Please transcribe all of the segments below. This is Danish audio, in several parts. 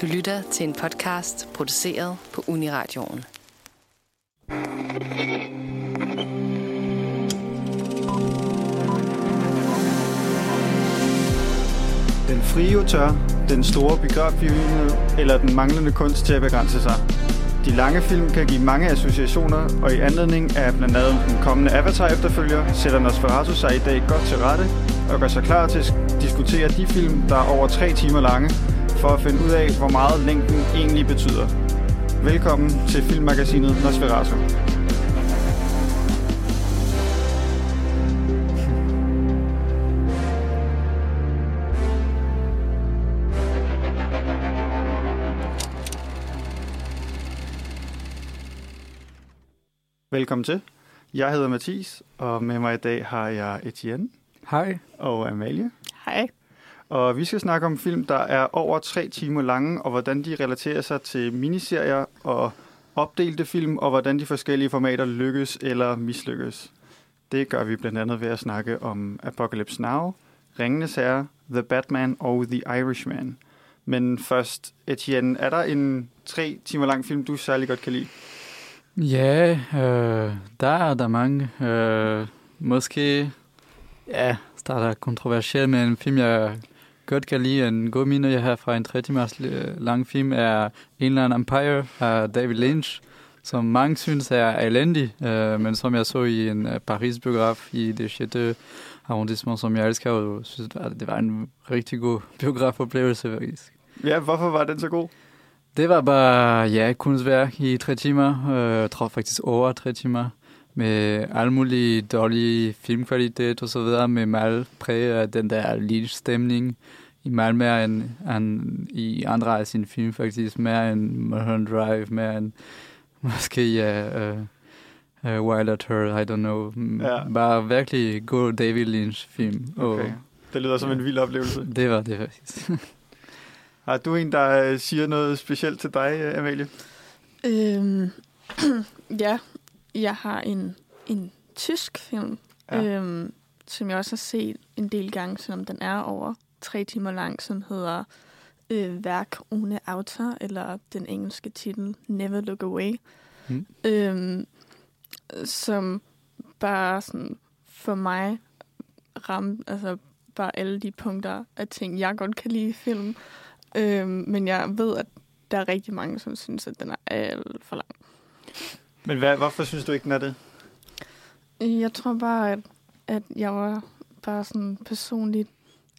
Du lytter til en podcast produceret på Uniradioen. Den frie tør, den store biografbegivenhed eller den manglende kunst til at begrænse sig. De lange film kan give mange associationer, og i anledning af blandt andet den kommende Avatar-efterfølger, sætter Nosferatu sig i dag godt til rette og gør sig klar til at diskutere de film, der er over tre timer lange, for at finde ud af, hvor meget længden egentlig betyder. Velkommen til filmmagasinet Nosferatu. Velkommen til. Jeg hedder Mathis, og med mig i dag har jeg Etienne Hej. og Amalie. Hej. Og vi skal snakke om film, der er over tre timer lange, og hvordan de relaterer sig til miniserier og opdelte film, og hvordan de forskellige formater lykkes eller mislykkes. Det gør vi blandt andet ved at snakke om Apocalypse Now, Ringenes Herre, The Batman og The Irishman. Men først, Etienne, er der en tre timer lang film, du særlig godt kan lide? Ja, øh, der er der mange. Øh, måske, ja, starter kontroversielt, men en film, jeg godt kan lide, en god minde, jeg har fra en tre timers øh, lang film, er Inland Empire af David Lynch, som mange synes er elendig, øh, men som jeg så i en uh, Paris-biograf i det 6. arrondissement, som jeg elsker, og synes, at det var en rigtig god biografoplevelse, faktisk. Ja, hvorfor var den så god? Det var bare, ja, kunstværk i tre timer. Øh, Jeg tror faktisk over tre timer. Med all mulig dårlig filmkvalitet og så videre. Med meget præg af den der lille-stemning. I meget mere end, end i andre af sine film faktisk. Mere end Mulholland Drive, mere end måske, ja, uh, uh, Wild at Heart, I don't know. Ja. Bare virkelig god David Lynch-film. Okay. Det lyder som en vild oplevelse. det var det faktisk. Har du en, der øh, siger noget specielt til dig, øh, Amalie? Øhm, ja, jeg har en, en tysk film, Ja. ja. øhm, som jeg også har set en del gange, selvom den er over tre timer lang, som hedder øh, Værk ohne Autor, eller den engelske titel Never Look Away. Mm. Øhm, som bare sådan for mig ramte altså bare alle de punkter af ting, jeg godt kan lide i film. Øhm, men jeg ved, at der er rigtig mange, som synes, at den er alt for lang. Men hvad, hvorfor synes du ikke, den er det? Jeg tror bare, at, at jeg var bare sådan personligt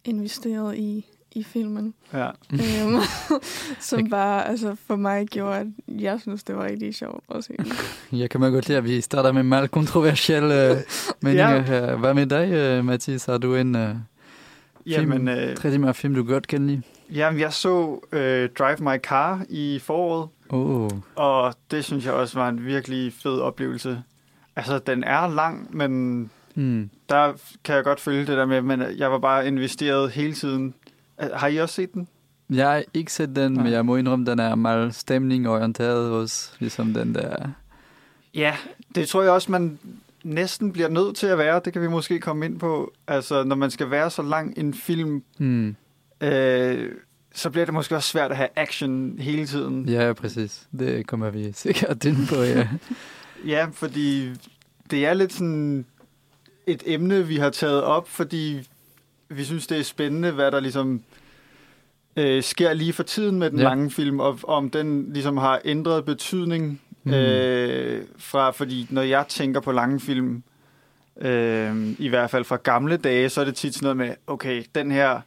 investeret i, i filmen. Ja. øhm, som bare altså for mig gjorde, at jeg synes, det var rigtig sjovt at se. Jeg kan meget godt lide, at vi starter med meget kontroversielle øh, meninger her. Hvad med dig, øh, Mathis? Har du en øh, Jamen, øh, tre timer film, du godt kan lide? jamen, jeg så øh, Drive My Car i foråret, Oh. og det synes jeg også var en virkelig fed oplevelse. Altså, den er lang, men Hmm. der kan jeg godt følge det der med, men jeg var bare investeret hele tiden. Har I også set den? Jeg har ikke set den, Nej. men jeg må indrømme, den er meget stemningorienteret også, ligesom den der. Ja, det tror jeg også, man næsten bliver nødt til at være. Det kan vi måske komme ind på. Altså, når man skal være så lang en film, Hmm. øh, så bliver det måske også svært at have action hele tiden. Ja, præcis. Det kommer vi sikkert ind på, ja. Ja, fordi det er lidt sådan et emne, vi har taget op, fordi vi synes, det er spændende, hvad der ligesom øh, sker lige for tiden med den Ja. lange film, og om den ligesom har ændret betydning. Hmm. Øh, fra, fordi når jeg tænker på lange film, øh, i hvert fald fra gamle dage, så er det tit sådan noget med, okay, den her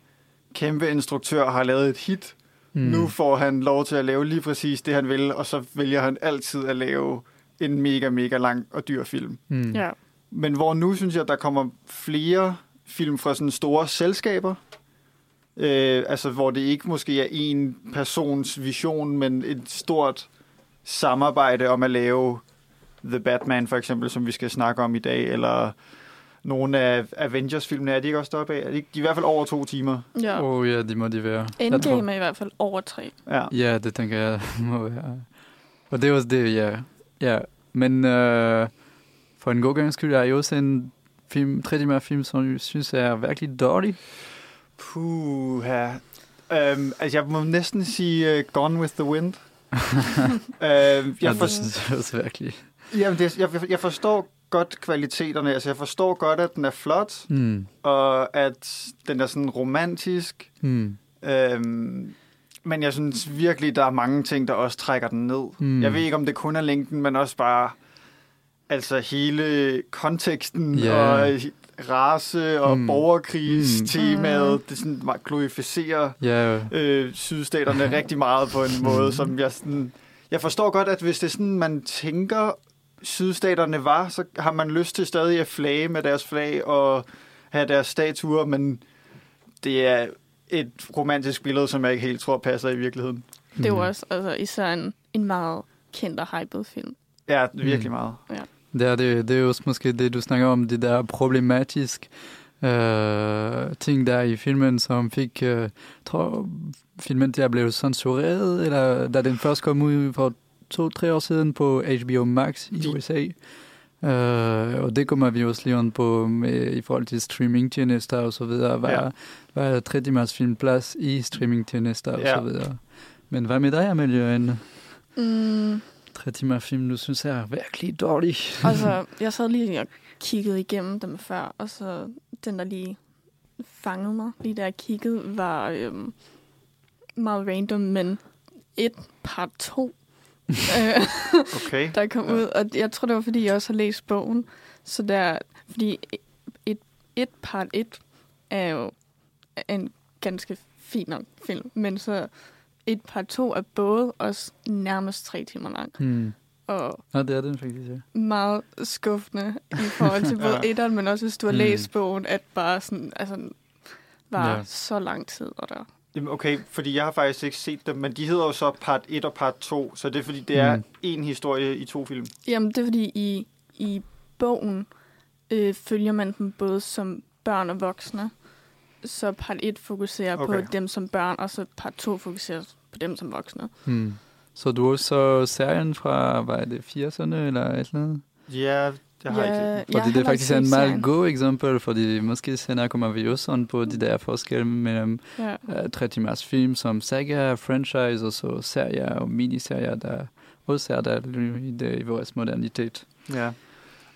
kæmpe instruktør har lavet et hit, mm. nu får han lov til at lave lige præcis det, han vil, og så vælger han altid at lave en mega, mega lang og dyr film. Hmm. Ja. Men hvor nu synes jeg, at der kommer flere film fra sådan store selskaber, øh, altså hvor det ikke måske er en persons vision, men et stort samarbejde om at lave The Batman for eksempel, som vi skal snakke om i dag, eller nogle af Avengers-filmene, er de ikke også deroppe af? Er de, de er i hvert fald over to timer. ja. Oh, ja, det må de være. Jeg tror- Endgame er i hvert fald over tre. Ja. Ja, det tænker jeg må være. Og det er også det, ja. ja. Men øh, for en god gang skyld er jeg også en film, tre timer film, som jeg synes er virkelig dårlig. Puh, Øhm, altså, jeg må næsten sige uh, Gone with the Wind. øhm, jeg, Jeg for, synes jeg også virkelig. jamen, det, jeg, jeg forstår godt kvaliteterne. Altså, jeg forstår godt, at den er flot, Mm. og at den er sådan romantisk. Mm. Øhm, men jeg synes virkelig, der er mange ting, der også trækker den ned. Mm. Jeg ved ikke, om det kun er længden, men også bare altså hele konteksten Ja. og race og Mm. mm. borgerkrigstemaet. Mm. Det sådan glorificerer Ja, øh, sydstaterne rigtig meget på en måde, som jeg sådan... Jeg forstår godt, at hvis det er sådan, man tænker, sydstaterne var, så har man lyst til stadig at flage med deres flag og have deres statuer, men det er et romantisk billede, som jeg ikke helt tror passer i virkeligheden. Det er jo Mm. også altså, især en, en meget kendt og hyped film. Ja, virkelig Mm. meget. Det er, det, det er også måske det, du snakker om, det der problematisk øh, ting der i filmen, som fik, øh, tror filmen der blev censureret, eller da den først kom ud for to-tre år siden på HBO Max i De- USA. Øh, og det kommer vi også lige on på med, i forhold til streamingtjenester og så videre. Hvad, Ja. hvad er tre timers filmplads i streamingtjenester og Ja. så videre. Men hvad med dig, Amalie? Mm, tre timer film, du synes er virkelig dårlig. altså, jeg sad lige og kiggede igennem dem før, og så den, der lige fangede mig, lige da jeg kiggede, var øhm, meget random, men et part to, øh, Okay. der kom Ja. ud. Og jeg tror, det var, fordi jeg også har læst bogen. Så der, fordi et, et part et er jo en ganske fin nok film, men så et part to er både også nærmest tre timer lang, Hmm. og Ja, det er den faktisk, ja. meget skuffende i forhold til både Ja. etteren, men også hvis du har Mm. læst bogen, at bare sådan, altså, var Ja. så lang tid. Og der. Jamen, Okay, fordi jeg har faktisk ikke set dem, men de hedder jo så part 1 og part 2, så det er fordi, det er Mm. en historie i to film. Jamen, det er fordi, i, i bogen øh, følger man dem både som børn og voksne. Så part 1 fokuserer okay. På dem som børn, og så part 2 fokuserer på dem som voksne. Hmm. Så du også så serien fra, hvad er det, 80'erne eller et eller andet? Ja, det har jeg ikke. Fordi det er faktisk en meget god eksempel, fordi måske senere kommer vi også on på de der forskelle mellem Ja. uh, 3 timers film som saga, franchise og så serier og miniserier, der også er der i, det, i vores modernitet. Ja.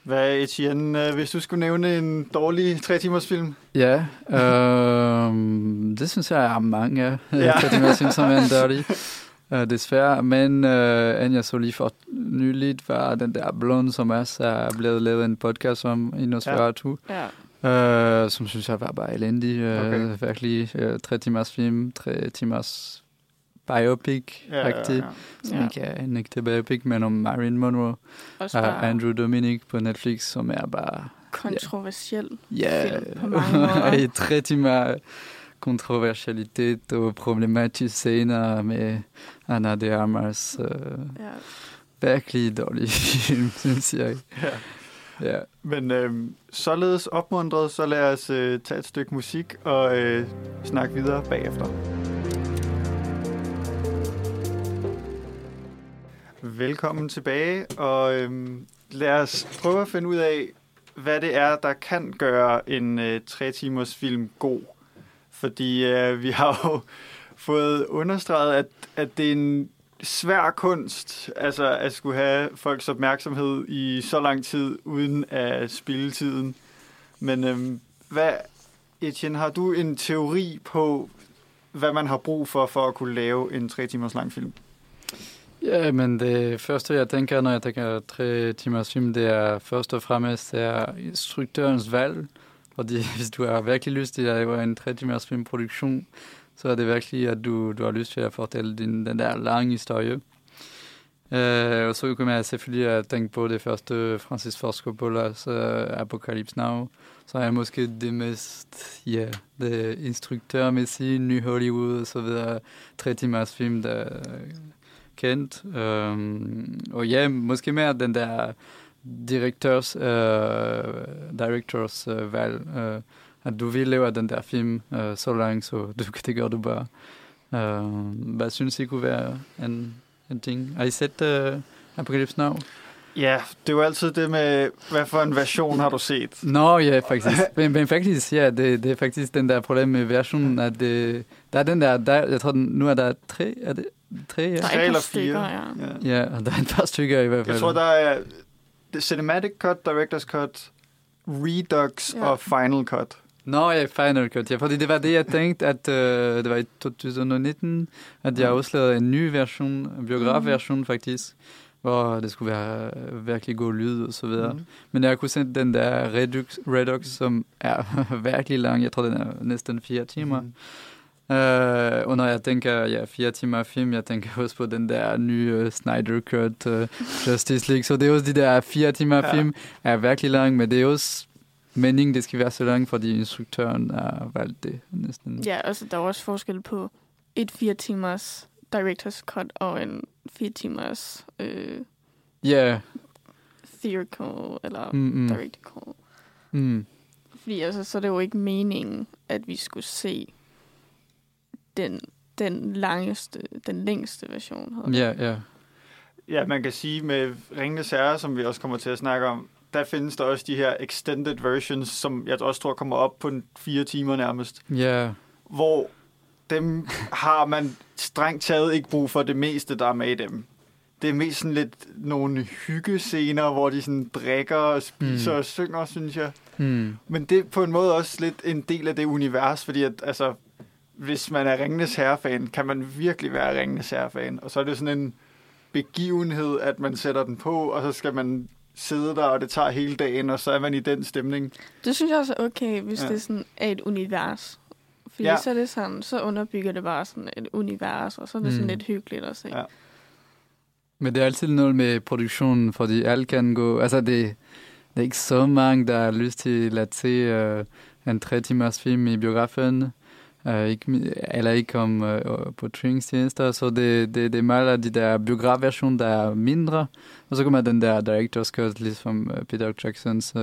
Hvad, Etienne, øh, hvis du skulle nævne en dårlig tre timers film? Ja, øhm, det synes jeg er mange af, Ja. ja. 3 timers film, som er en dårlig. Uh, desværre, men uh, en jeg så lige for nyligt var den der Blond, som også er blevet lavet en podcast om i Nosferatu. ja. Uh, som synes jeg var bare elendig. Uh, okay. Virkelig uh, tre timers film, tre timers biopic, ja. Ja, ja. Som Ja. ikke er en ægte biopic, men om Marilyn Monroe Også og bare Andrew Dominic på Netflix, som er bare kontroversiel. ja, Film på mange måder. i tre timer kontroversialitet og problematisk scener med Anna de Armas. Uh, Ja. virkelig dårlig film, synes jeg. Ja. Ja. Men øh, således opmuntret, så lad os øh, tage et stykke musik og øh, snakke videre bagefter. Velkommen tilbage, og øhm, lad os prøve at finde ud af, hvad det er, der kan gøre en øh, tre timers film god. Fordi øh, vi har jo fået understreget, at, at det er en svær kunst, altså at skulle have folks opmærksomhed i så lang tid, uden at spille tiden. Men øhm, hvad, Etienne, har du en teori på, hvad man har brug for, for at kunne lave en tre timers lang film? Ja, men det første, jeg tænker, når jeg tænker tre timers film, det er først og fremmest det er instruktørens valg. Fordi hvis du har virkelig lyst til at lave en tre timers filmproduktion, så er det virkelig, at du, du har lyst til at fortælle din, den der lange historie. Uh, og så kommer jeg selvfølgelig at tænke på det første Francis Ford Coppola's uh, Apocalypse Now. Så er jeg måske det mest, ja, yeah, det instruktørmæssige, ny Hollywood og så videre, tre timers film, der er kendt. Um, og ja, måske mere den der direktørs, uh, directors uh, valg, uh, at du vil lave den der film uh, så langt, så du, det gør du bare. Uh, hvad synes I kunne være en, en ting? Har I set uh, Apocalypse Now? Ja, det er jo altid det med, hvad for en version har du set? Nå, ja, faktisk. men, men faktisk, ja, det, det er faktisk den der problem med versionen, at det, der er den der, der, jeg tror, nu er der tre, er det tre? Ja, Tre eller fire. ja. ja og der er et par stykker i hvert fald. Jeg tror, der er the Cinematic Cut, Director's Cut, Redux Ja. og Final Cut. Nå, ja, Final Cut, ja, fordi det var det, jeg tænkte, at øh, det var i 2019, at jeg Mm. afslørede en ny version, en biografversion faktisk, hvor det skulle være øh, virkelig god lyd og så videre. Mhm. Men jeg kunne se den der Redux, Redux som er virkelig lang. Jeg tror, den er næsten fire timer. Mhm. Uh, og når jeg tænker ja, fire timer film, jeg tænker også på den der nye uh, Snyder Cut uh, Justice League. Så det er også de der fire timer Ja. film er virkelig lang, men det er også meningen, det skal være så lang, fordi instruktøren har valgt det næsten. Ja, altså der er også forskel på et fire timers director's cut og en fire timers øh, Ja. theatrical eller Mm, mm, directical. mm. Fordi altså, så er det jo ikke meningen, at vi skulle se den, den langeste, den længste version. Ja, ja. Ja, man kan sige med Ringenes Herre, som vi også kommer til at snakke om, der findes der også de her extended versions, som jeg også tror kommer op på en fire timer nærmest, Ja. hvor dem har man strengt taget ikke brug for det meste, der er med i dem. Det er mest sådan lidt nogle hyggescener, hvor de sådan drikker og spiser Mm. og synger, synes jeg. Mm. Men det er på en måde også lidt en del af det univers, fordi at, altså, hvis man er Ringenes Herre-fan, kan man virkelig være Ringenes Herre-fan. Og så er det sådan en begivenhed, at man sætter den på, og så skal man sidde der, og det tager hele dagen, og så er man i den stemning. Det synes jeg også er okay, hvis Ja. ja. det sådan er et univers. Fordi Ja. så er det sådan, så underbygger det bare sådan et univers, og så er det mm. sådan lidt hyggeligt at se. Ja. Men det er altid noget med produktionen, fordi alt kan gå... Altså, det, det er ikke så mange, der har lyst til at se uh, en tre timers film i biografen. Uh, ikke, eller ikke om uh, på streamingstjenester, så det, det, det er meget af de der biografversioner, der er mindre. Og så kommer den der director's cut, ligesom Peter Jacksons uh,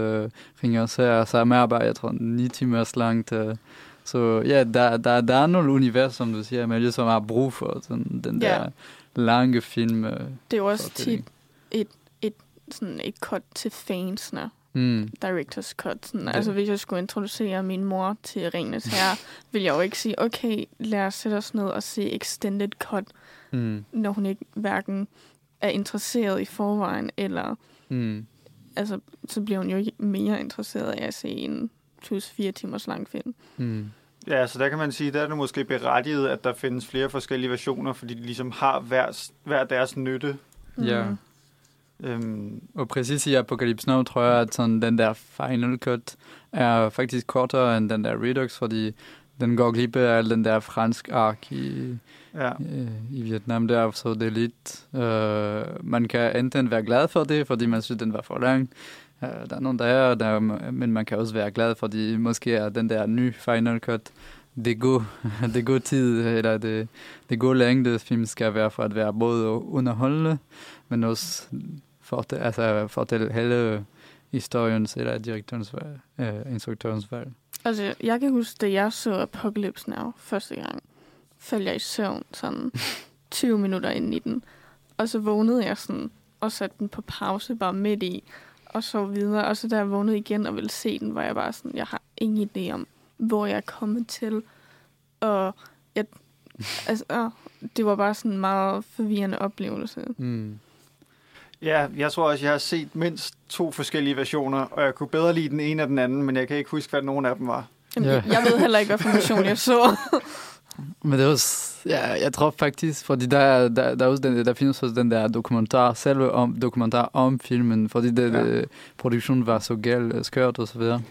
ringer her, som er bare, jeg tror, ni timers langt. Uh, så ja, der, der, der er nogle univers, som du siger, men som har brug for sådan, den Ja. der lange film. Uh, Det er jo også tit et, et, sådan et cut til fansene. Mm. Director's cut. Sådan. Altså, hvis jeg skulle introducere min mor til Ringenes Herre, ville jeg jo ikke sige, okay, lad os sætte os ned og se extended cut, Mm. når hun ikke hverken er interesseret i forvejen, eller Mm. altså, så bliver hun jo ikke mere interesseret af at se en plus fire timers lang film. Mm. Ja, så der kan man sige, der er det måske berettiget, at der findes flere forskellige versioner, fordi de ligesom har hver, hver deres nytte. Ja. Mm. Øhm, Og præcis i Apocalypse Now tror jeg, at sådan, den der final cut er faktisk kortere end den der Redux, fordi den går glip af al den der fransk ark i, ja. øh, i Vietnam der, så det er lidt... Øh, man kan enten være glad for det, fordi man synes, den var for lang. Øh, der er nogen, der er, der, men man kan også være glad, fordi måske er den der nye final cut det god, det god tid, eller det, det god længde film skal være for at være både underholdende, men også fortælle, altså fortælle hele historiens eller direktørens valg, øh, instruktørens valg. Altså, jeg kan huske, da jeg så Apocalypse Now første gang, faldt jeg i søvn sådan 20 minutter ind i den. Og så vågnede jeg sådan og satte den på pause bare midt i, og så videre. Og så da jeg vågnede igen og ville se den, var jeg bare sådan, jeg har ingen idé om, hvor jeg er kommet til. Og jeg, altså, det var bare sådan en meget forvirrende oplevelse. Mm. Ja, jeg tror også, jeg har set mindst to forskellige versioner, og jeg kunne bedre lide den ene af den anden, men jeg kan ikke huske, hvad nogen af dem var. Jamen, Ja. jeg, ved heller ikke, hvad for version jeg så. Men det er også, ja, jeg tror faktisk, fordi der, der, der, er også den, der findes også den der dokumentar, selve om, dokumentar om filmen, fordi det, Ja. det, produktionen var så galt, skørt og så videre.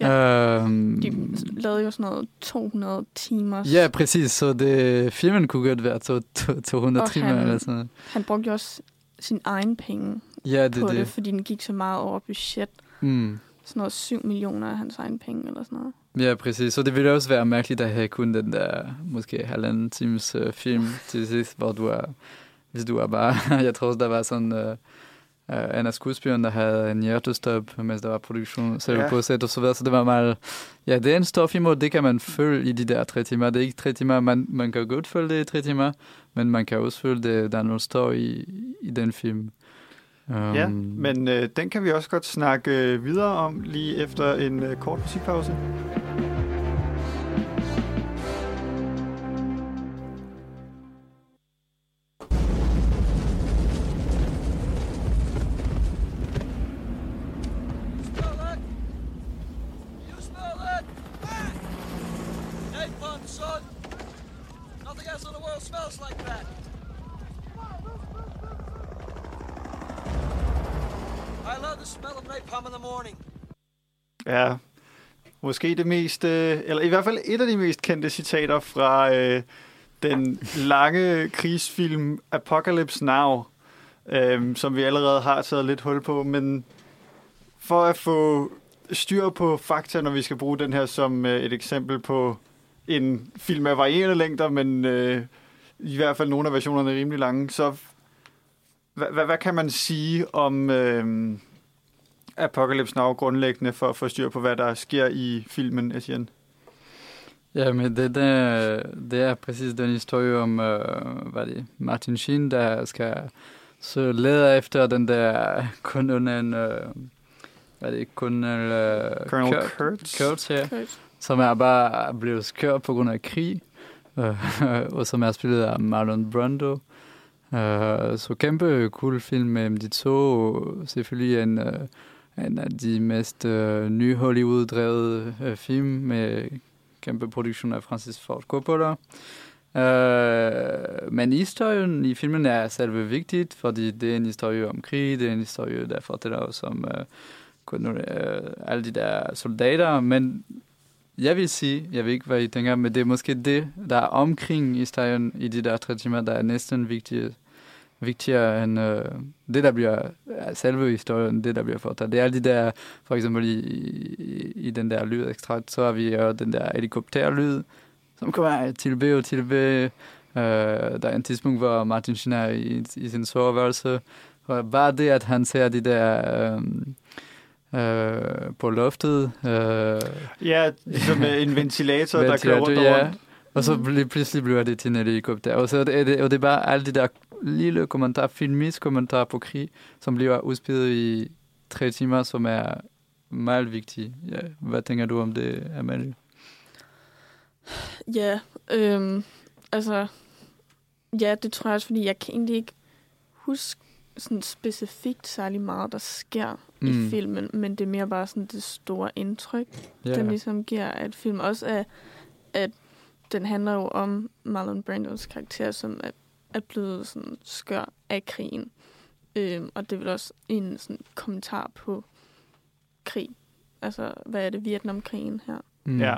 Ja. Øhm, De lavede jo sådan noget 200 timer. ja, præcis, så det, filmen kunne godt være to, to, 200 Og timer han- eller sådan. Han brugte jo også sin egen penge Ja, det på det, det. fordi den gik så meget over budget. Mm. Sådan noget 7 millioner af hans egen penge eller sådan noget. Ja, præcis. Så det ville også være mærkeligt at have kun den der, måske halvanden times uh, film til sidst, hvor du er, hvis du er bare, jeg tror også, der var sådan uh, en af skuespillerne, der havde en hjertestop, mens der var produktion, selv Ja. på sæt og så videre, så det var meget, ja, det er en stor film, og det kan man følge i de der tre timer. Det er ikke tre timer, man, man kan godt følge det i tre timer, men man kan også føle det, der er noget står i, i den film. Um, Ja, men øh, den kan vi også godt snakke øh, videre om lige efter en øh, kort musikpause. Morning. Ja, måske det mest, øh, eller i hvert fald et af de mest kendte citater fra øh, den lange krigsfilm Apocalypse Now, øh, som vi allerede har taget lidt hul på, men for at få styr på fakta, når vi skal bruge den her som øh, et eksempel på en film af varierende længder, men øh, i hvert fald nogle af versionerne er rimelig lange, så hvad, hvad, hvad kan man sige om... Øh, Apocalypse Now grundlæggende for at få styr på, hvad der sker i filmen, Etienne? Ja, men det, det, det er præcis den historie om, uh, hvad det, Martin Sheen, der skal så lede efter den der kolonel, uh, hvad det, kolonel uh, Colonel Kurt, Kurtz? Kurtz, ja, Kurt. som er bare blevet skørt på grund af krig, uh, og som er spillet af Marlon Brando. Uh, så kæmpe cool film med de to, og selvfølgelig en, uh, en af de mest øh, nye Hollywood-drevede øh, film med kæmpe produktion af Francis Ford Coppola. Øh, men historien i filmen er selve vigtigt, fordi det er en historie om krig, det er en historie, der fortæller os om øh, kun, øh, alle de der soldater, men jeg vil sige, jeg ved ikke, hvad I tænker, men det er måske det, der er omkring historien i de der tre timer, der er næsten vigtigt vigtigere end øh, det, der bliver ja, selve historien, det, der bliver fortalt. Det er alle de der, for eksempel i, i, i den der lydekstrakt, så har vi jo den der helikopterlyd, som kommer tilbage og tilbage. Øh, der er en tidspunkt, hvor Martin Sheen er i, i sin soveværelse, og bare det, at han ser de der... Øh, øh, på loftet. Øh, Ja, øh, en ventilator, der kører rundt og ja. rundt. Og så lige pludselig bliver det til en helikopter. Og så er det, og det er bare alle de der lille kommentarer, filmisk kommentarer på krig, som bliver udspillet i tre timer, som er meget vigtige. Ja, hvad tænker du om det, Amalie? Ja, øhm, altså, ja, det tror jeg også, fordi jeg kan egentlig ikke huske sådan specifikt særlig meget, der sker mm. i filmen, men det er mere bare sådan det store indtryk, Ja, den ligesom giver, at film også er, at den handler jo om Marlon Brandos karakter, som er, er blevet sådan skør af krigen. Øhm, og det er vel også en sådan kommentar på krig. Altså, hvad er det, Vietnamkrigen her? mm. Ja.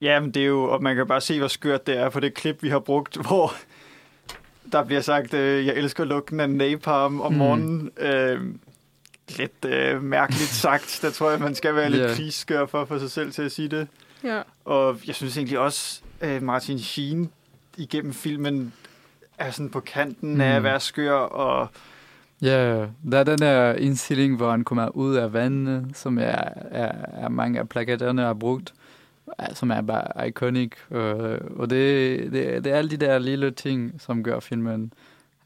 Ja, men det er jo, og man kan bare se, hvor skørt det er på det klip, vi har brugt, hvor der bliver sagt, øh, jeg elsker lugten af napalm om Mm. morgenen. Øh, lidt øh, mærkeligt sagt. Der tror jeg, man skal være lidt Ja. krigsskør for at få sig selv til at sige det. Ja. Og jeg synes egentlig også, at Martin Sheen igennem filmen er sådan på kanten mm. af at være skør, og Ja, der er den der indstilling, hvor han kommer ud af vandet, som er, er, er mange af plakaterne har brugt, som er bare iconic. Øh, og det, det, det er alle de der lille ting, som gør filmen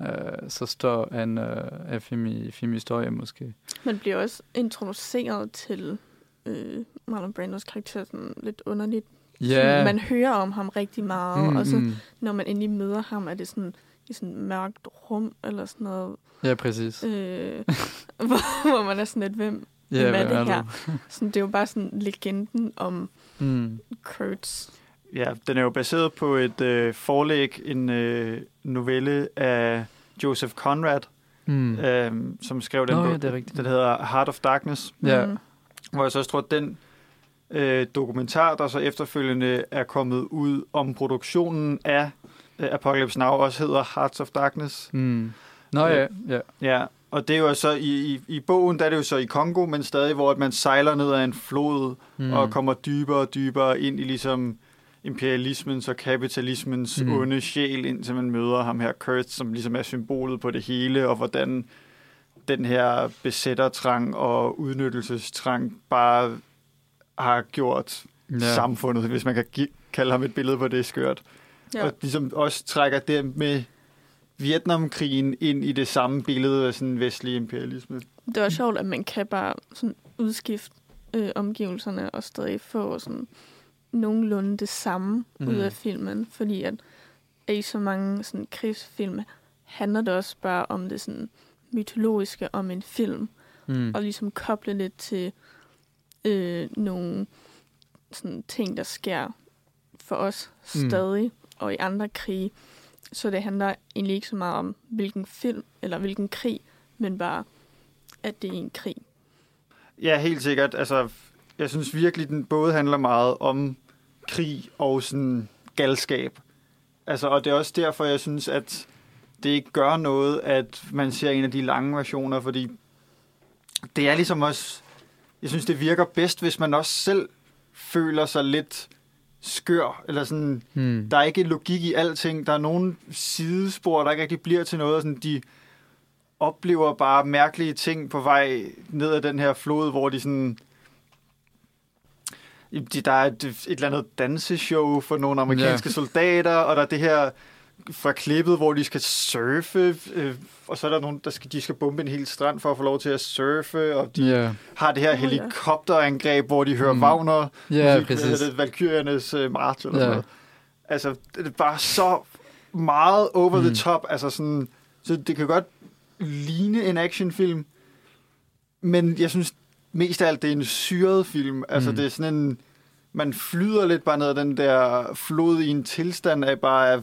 øh, så stor en, øh, film i filmhistorie måske. Man bliver også introduceret til øh, Marlon Brandos karakter sådan lidt underligt. Sådan, man hører om ham rigtig meget, mm, og så mm. når man endelig møder ham, er det sådan i sådan et mørkt rum, eller sådan noget, Ja, præcis. øh, hvor, hvor man er sådan lidt, hvem, Ja, hvem er det du? her? Sådan, det er jo bare sådan legenden om Mm. Kurtz. ja, den er jo baseret på et øh, forlæg, en øh, novelle af Joseph Conrad, Mm. øh, som skrev den Nå, bog. ja, det er rigtigt. Den hedder Heart of Darkness, Ja. Mm. hvor jeg så også tror, at den øh, dokumentar, der så efterfølgende er kommet ud om produktionen af øh, Apocalypse Now, også hedder Hearts of Darkness. Mm. Nå ja, ja. Ja, og det er jo så i, i, i bogen, der er det jo så i Kongo, men stadig, hvor at man sejler ned ad en flod Mm. og kommer dybere og dybere ind i ligesom imperialismens og kapitalismens mm. onde sjæl, indtil man møder ham her, Kurt, som ligesom er symbolet på det hele, og hvordan den her besættertrang og udnyttelsestrang bare har gjort ja. samfundet, hvis man kan gi- kalde ham et billede på det skørt. Ja. Og ligesom også trækker det med Vietnamkrigen ind i det samme billede af sådan vestlig imperialisme. Det var sjovt, at man kan bare sådan udskifte øh, omgivelserne og stadig få sådan nogenlunde det samme mm. ud af filmen, fordi at, at i så mange sådan krigsfilm handler det også bare om det sådan mytologiske om en film, Mm. og ligesom koble lidt til øh, nogle sådan ting, der sker for os Mm. stadig, og i andre krige. Så det handler egentlig ikke så meget om, hvilken film eller hvilken krig, men bare, at det er en krig. Ja, helt sikkert. Altså, jeg synes virkelig, den både handler meget om krig og sådan galskab. Altså, og det er også derfor, jeg synes, at det ikke gør noget, at man ser en af de lange versioner, fordi det er ligesom også... Jeg synes, det virker bedst, hvis man også selv føler sig lidt skør, eller sådan... Mm. Der er ikke logik i alting. Der er nogle sidespor, der ikke rigtig bliver til noget. og Sådan, de oplever bare mærkelige ting på vej ned ad den her flod, hvor de sådan... De, der er et, et eller andet danseshow for nogle amerikanske Ja. soldater, og der er det her fra klippet, hvor de skal surfe, øh, og så er der nogen, der skal, de skal bombe en hel strand for at få lov til at surfe, og de Ja, har det her ja. helikopterangreb, hvor de hører Mm. Wagner, musik, præcis. hedder det, Valkyriernes øh, march eller sådan noget. Altså, det er bare så meget over mm. the top. Altså sådan, så det kan godt ligne en actionfilm, men jeg synes mest af alt, det er en syret film. Altså, Mm. det er sådan en... Man flyder lidt bare ned ad den der flod i en tilstand af bare at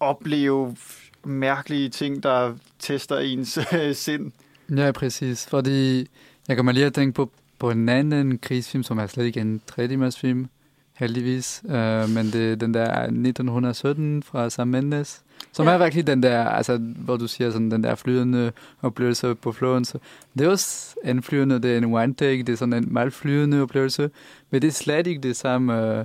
opleve mærkelige ting, der tester ens øh, sind. Ja, præcis. Fordi jeg kommer lige at tænke på, på en anden krigsfilm, som er slet ikke en tredimensionsfilm, heldigvis. Uh, men det er den der 1917 fra Sam Mendes, som Ja. er virkelig den der, altså, hvor du siger sådan, den der flydende oplevelse på floden. Så det er også en flydende, det er en one take, det er sådan en meget flydende oplevelse, men det er slet ikke det samme. Uh,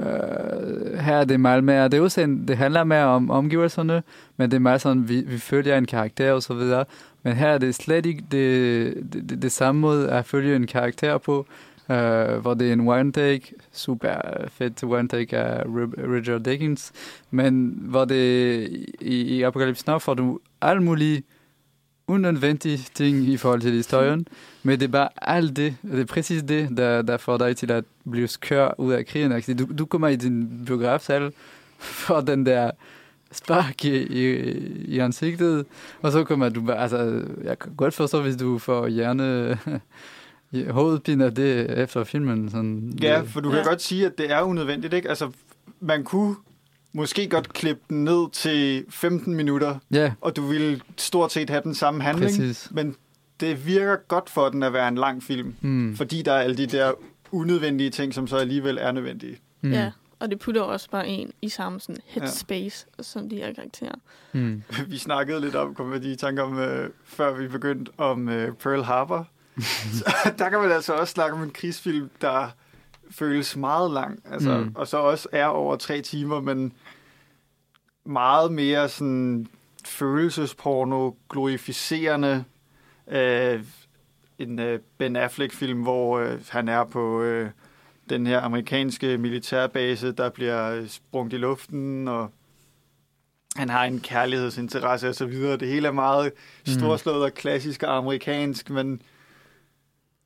uh, her er det meget mere, det, er også det handler mere om omgivelserne, men det er meget sådan, vi, vi følger en karakter og så videre. Men her er det slet ikke det, det, det, det samme måde at følge en karakter på, uh, hvor det er en one take, super fedt one take af Richard Dickens, men hvor det i, i Apocalypse Now får du alle mulige unødvendige ting i forhold til historien, men det er bare alt det, det er præcis det, der, der får dig til at blive skør ud af krigen. Altså, Du, du kommer i din biografsal for den der spark i, i, i ansigtet, og så kommer du bare, altså, jeg kan godt forstå, hvis du får hjerne, hovedpine af det efter filmen. Sådan, Ja, for du kan Ja. godt sige, at det er unødvendigt, ikke? Altså, man kunne måske godt klippe den ned til 15 minutter, ja, og du ville stort set have den samme handling, præcis. men det virker godt for den at være en lang film, Mm. fordi der er alle de der unødvendige ting, som så alligevel er nødvendige. Mm. Ja, og det putter også bare en i samme sådan headspace, ja. som de her karakterer. Mm. Vi snakkede lidt om, kom med de tanker om, øh, før vi begyndte, om øh, Pearl Harbor. Så der kan man altså også snakke om en krigsfilm, der føles meget lang, altså, Mm. og så også er over tre timer, men meget mere sådan følelsesporno, glorificerende, øh, en øh, Ben Affleck-film, hvor øh, han er på øh, den her amerikanske militærbase, der bliver øh, sprunget i luften, og han har en kærlighedsinteresse og så videre. Det hele er meget Mm. storslået og klassisk og amerikansk, men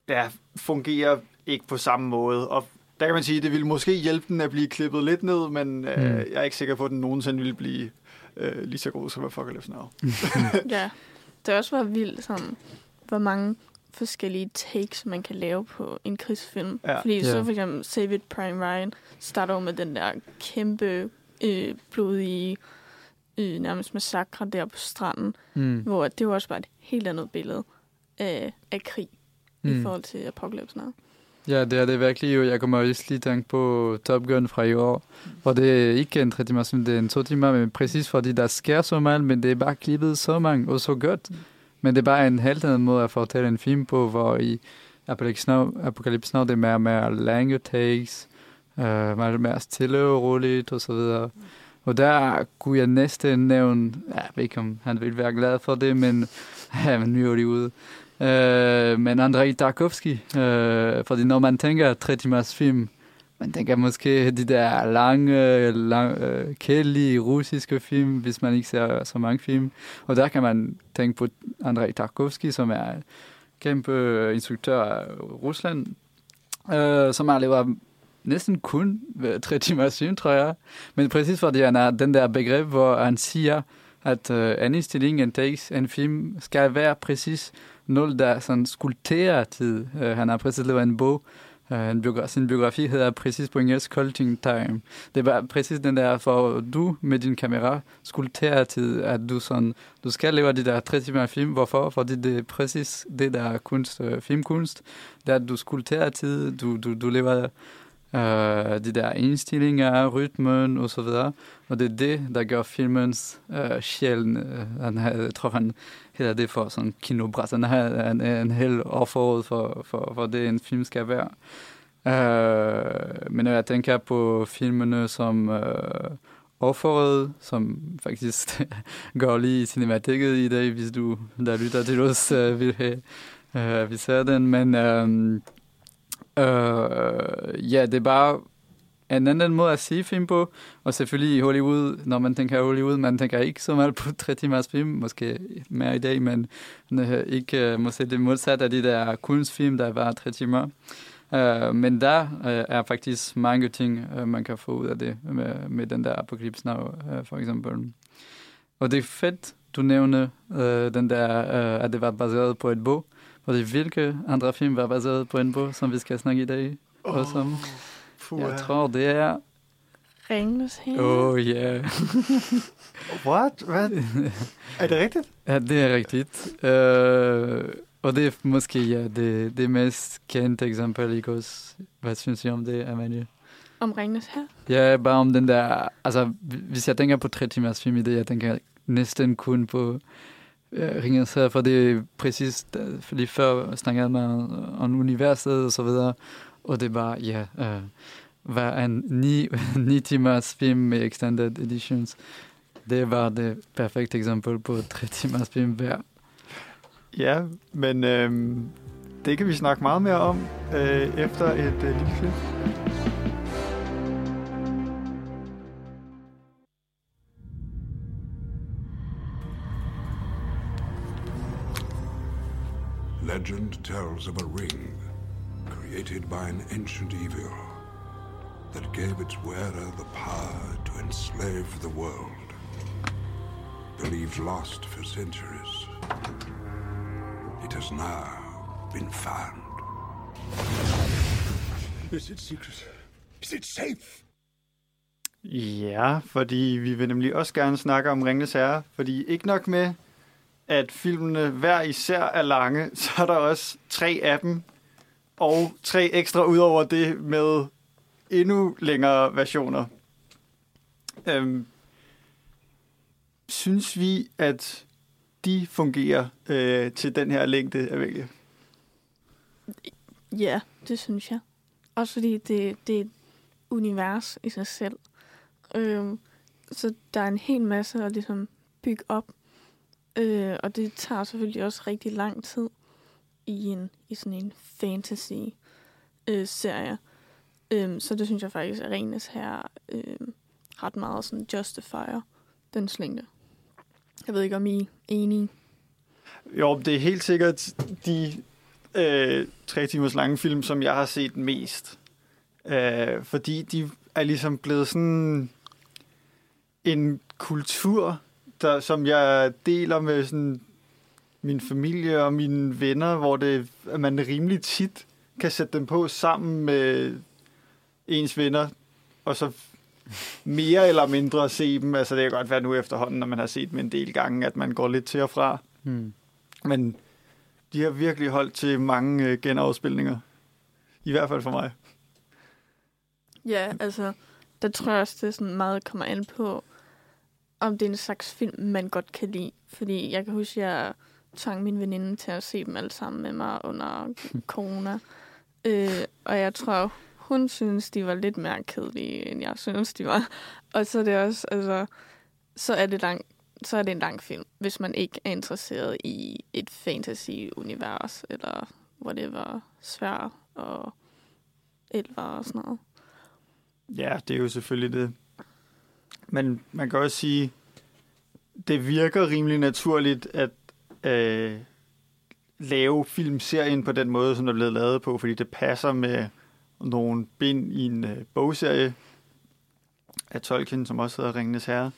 ja, fungerer ikke på samme måde. Og der kan man sige, at det ville måske hjælpe den at blive klippet lidt ned, men øh, Mm. jeg er ikke sikker på, at den nogensinde ville blive øh, lige så god som Apocalypse Now. Ja, det er også bare vildt, sådan, hvor mange forskellige takes, man kan lave på en krigsfilm. Ja. Fordi Ja. så for eksempel Save It Prime Ryan starter med den der kæmpe øh, blodige øh, nærmest massakre der på stranden, Mm. hvor det var også bare et helt andet billede af, af krig mm. i forhold til Apocalypse Now. Ja, det er det virkelig jo. Jeg kommer også lige tænke på Top Gun fra i år, hvor det er ikke en tre timer, som det er en to timer, men præcis fordi der sker så meget, men det er bare klippet så mange og så godt. Men det er bare en helt anden måde at fortælle en film på, hvor i Apocalypse Now, Apocalypse Now det er mere, mere lange takes, øh, meget mere stille og roligt og så videre. Og der kunne jeg næsten nævne, ja, jeg ved ikke om han vil være glad for det, men nu er de ude. Øh, men Andrei Tarkovsky, øh, fordi når man tænker tre timers film man tænker måske de der lange, lang, øh, kedelige russiske film, hvis man ikke ser så mange film. Og der kan man tænke på Andrei Tarkovsky, som er kæmpe instruktør af Rusland, øh, som har lavet næsten kun tre timers film, tror jeg. Men præcis fordi han har den der begreb, hvor han siger, at øh, en indstilling, en takes en film skal være præcis noget, der sådan skulpterer tid. Uh, han har præcis lavet en bog, øh, uh, en biogra- sin biografi hedder præcis på engelsk Culting Time. Det er bare præcis den der, for du med din kamera skulpterer tid, at du, sådan, du skal lave de der tre timer film. Hvorfor? Fordi det er præcis det, der kunst, uh, filmkunst. Det er, at du skulpterer tid, du, du, du lever Øh, de der indstillinger, rytmen og så videre. Og det er det, der gør filmens øh, sjæl. Øh, han, jeg tror, han hedder det for sådan kinobræs. Han har en, en hel offerråd for, for, for det, en film skal være. Øh, men når jeg tænker på filmene som øh, offeret, som faktisk går lige i cinemateket i dag, hvis du der lytter til os, øh, vil have, øh, vi ser den. Men Øh, Uh, ja, det er bare en anden måde at se film på, og selvfølgelig i Hollywood, når man tænker Hollywood, man tænker ikke så meget på 3 timers film, måske mere i dag, men øh, ikke øh, måske det modsatte af de der kunstfilm, der var 3 timer. Uh, men der uh, er faktisk mange ting, uh, man kan få ud af det, med, med den der Apocalypse Now, uh, for eksempel. Og det er fedt, du nævner uh, den der, uh, at det var baseret på et bog, fordi hvilke andre film var baseret på en bog, som vi skal snakke i dag? Oh, og som, jeg tror, det er... Ringenes Herre. Oh, yeah. What? Hvad? er det rigtigt? Ja, det er rigtigt. Uh, og det er måske ja, det, det mest kendte eksempel, ikke også? Hvad synes I om det, Amalie? Om Ringenes Herre? Ja, bare om den der... Altså, hvis jeg tænker på tre timers film i det, jeg tænker næsten kun på Øh, ringer Herre, for det er præcis, øh, fordi før snakkede man øh, om universet og så videre, og det var, ja, uh, var en ni, ni timers film med extended editions. Det var det perfekte eksempel på 3 timers film hver. Ja, men øh, det kan vi snakke meget mere om øh, efter et øh, lille klip. Legend tells of a ring created by an ancient evil that gave its wearer the power to enslave the world. Believed lost for centuries, it has now been found. Is it secret? Is it safe? Ja, fordi vi vil nemlig også gerne snakke om Ringnes Herre, fordi ikke nok med, at filmene hver især er lange, så er der også tre af dem, og tre ekstra ud over det med endnu længere versioner. Øhm, synes vi, at de fungerer øh, til den her længde af vælge? Ja, det synes jeg. Også fordi det, det er et univers i sig selv. Øhm, så der er en hel masse at ligesom bygge op. Øh, og det tager selvfølgelig også rigtig lang tid i, en, i sådan en fantasy-serie. Øh, så det synes jeg faktisk, at Renes her øh, ret meget sådan justifier den slængde. Jeg ved ikke, om I er enige. Jo, det er helt sikkert de øh, tre timers lange film, som jeg har set mest. Øh, fordi de er ligesom blevet sådan en kultur, der, som jeg deler med sådan min familie og mine venner, hvor det, at man rimelig tit kan sætte dem på sammen med ens venner, og så mere eller mindre se dem. Altså det kan godt være nu efterhånden, når man har set dem en del gange, at man går lidt til og fra. Hmm. Men de har virkelig holdt til mange øh, genafspilninger. I hvert fald for mig. Ja, altså, der tror jeg også, det er sådan meget kommer an på, om det er en slags film, man godt kan lide. Fordi jeg kan huske, at jeg tvang min veninde til at se dem alle sammen med mig under corona. Øh, og jeg tror, hun synes, de var lidt mere kedelige, end jeg synes, de var. Og så er det også, altså, så er det lang, så er det en lang film, hvis man ikke er interesseret i et fantasy-univers, eller whatever, svær og elver og sådan noget. Ja, det er jo selvfølgelig det. Men man kan også sige, det virker rimelig naturligt at øh, lave filmserien på den måde, som der er blevet lavet på, fordi det passer med nogle bind i en øh, bogserie af Tolkien, som også hedder Ringenes Herre.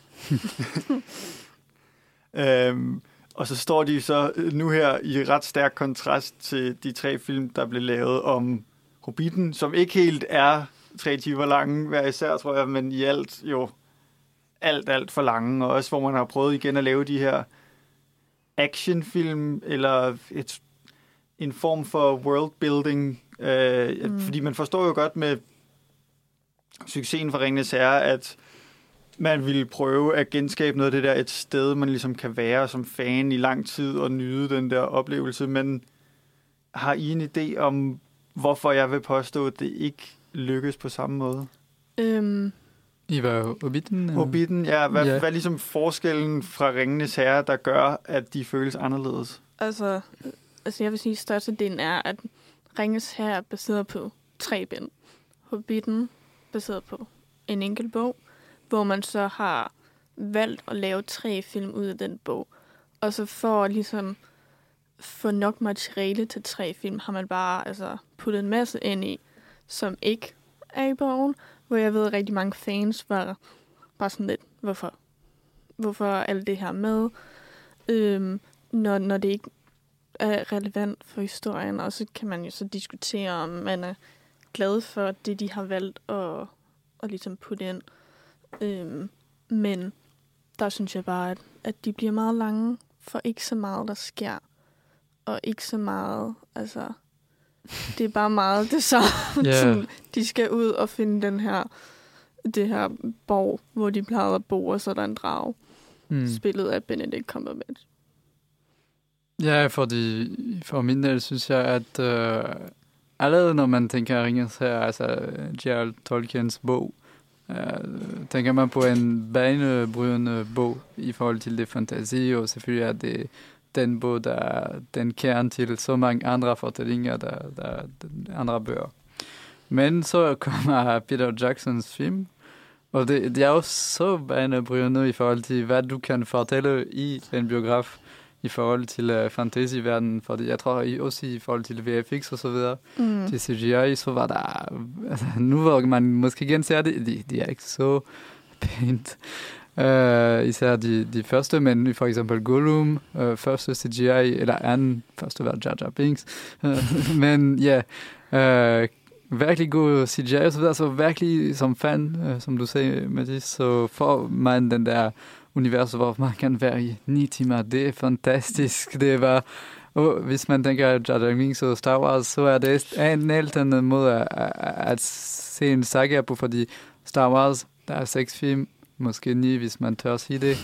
øhm, og så står de så nu her i ret stærk kontrast til de tre film, der blev lavet om Hobbiten, som ikke helt er tre timer lange hver især, tror jeg, men i alt jo alt, alt for lange, og også hvor man har prøvet igen at lave de her actionfilm, eller et, en form for worldbuilding, øh, mm. fordi man forstår jo godt med succesen for Ringenes Herre, at man ville prøve at genskabe noget af det der et sted, man ligesom kan være som fan i lang tid og nyde den der oplevelse, men har I en idé om, hvorfor jeg vil påstå, at det ikke lykkes på samme måde? Øhm, I var Hobbiten? Hobbiten, ja. Hvad, Ja. yeah. hvad er ligesom forskellen fra Ringenes Herre, der gør, at de føles anderledes? altså, altså, jeg vil sige, at størstedelen er, at Ringes her er baseret på tre bind. Hobbiten baseret på en enkelt bog, hvor man så har valgt at lave tre film ud af den bog. Og så for at ligesom få nok materiale til tre film, har man bare altså, puttet en masse ind i, som ikke er i bogen, hvor jeg ved, at rigtig mange fans var bare sådan lidt, hvorfor? Hvorfor alt det her med? Øhm, når, når det ikke er relevant for historien, og så kan man jo så diskutere, om man er glad for det, de har valgt at, at ligesom putte ind. Øhm, men der synes jeg bare, at, at de bliver meget lange, for ikke så meget, der sker. Og ikke så meget, altså... Det er bare meget det samme. Sådan, de skal ud og finde den her, det her borg, hvor de plejede at bo, og så er der en drage. Mm. Mm. Spillet af Benedict Cumberbatch. Ja, fordi for min del synes jeg, at øh, allerede når man tænker Ringens her, altså Gerald Tolkiens bog, øh, tænker man på en banebrydende bog i forhold til det fantasi, og selvfølgelig er det den der er den kern til så mange andre fortællinger, der, der er andre bøger. Men så kommer Peter Jacksons film, og det, det er også så banebrydende i forhold til, hvad du kan fortælle i en biograf i forhold til uh, fantasyverdenen, fordi jeg tror i- også i forhold til VFX og så videre, Mm. til CGI, så var der, altså, nu hvor man måske genser det, de, de er ikke så pænt. Uh, især de, de første, men for eksempel Gollum, uh, første CGI, eller anden, første var Jar Jar Binks. Uh, men ja, yeah, uh, virkelig god CGI og så videre, så virkelig som fan, uh, som du sagde, Mathis, så får man den der univers, hvor man kan være i 9 timer. Det er fantastisk. Det var, og hvis man tænker Jar Jar Binks og Star Wars, så er det en helt anden måde at, at, at se en saga på, fordi Star Wars, der er seks film, måske ni, hvis man tør sige det.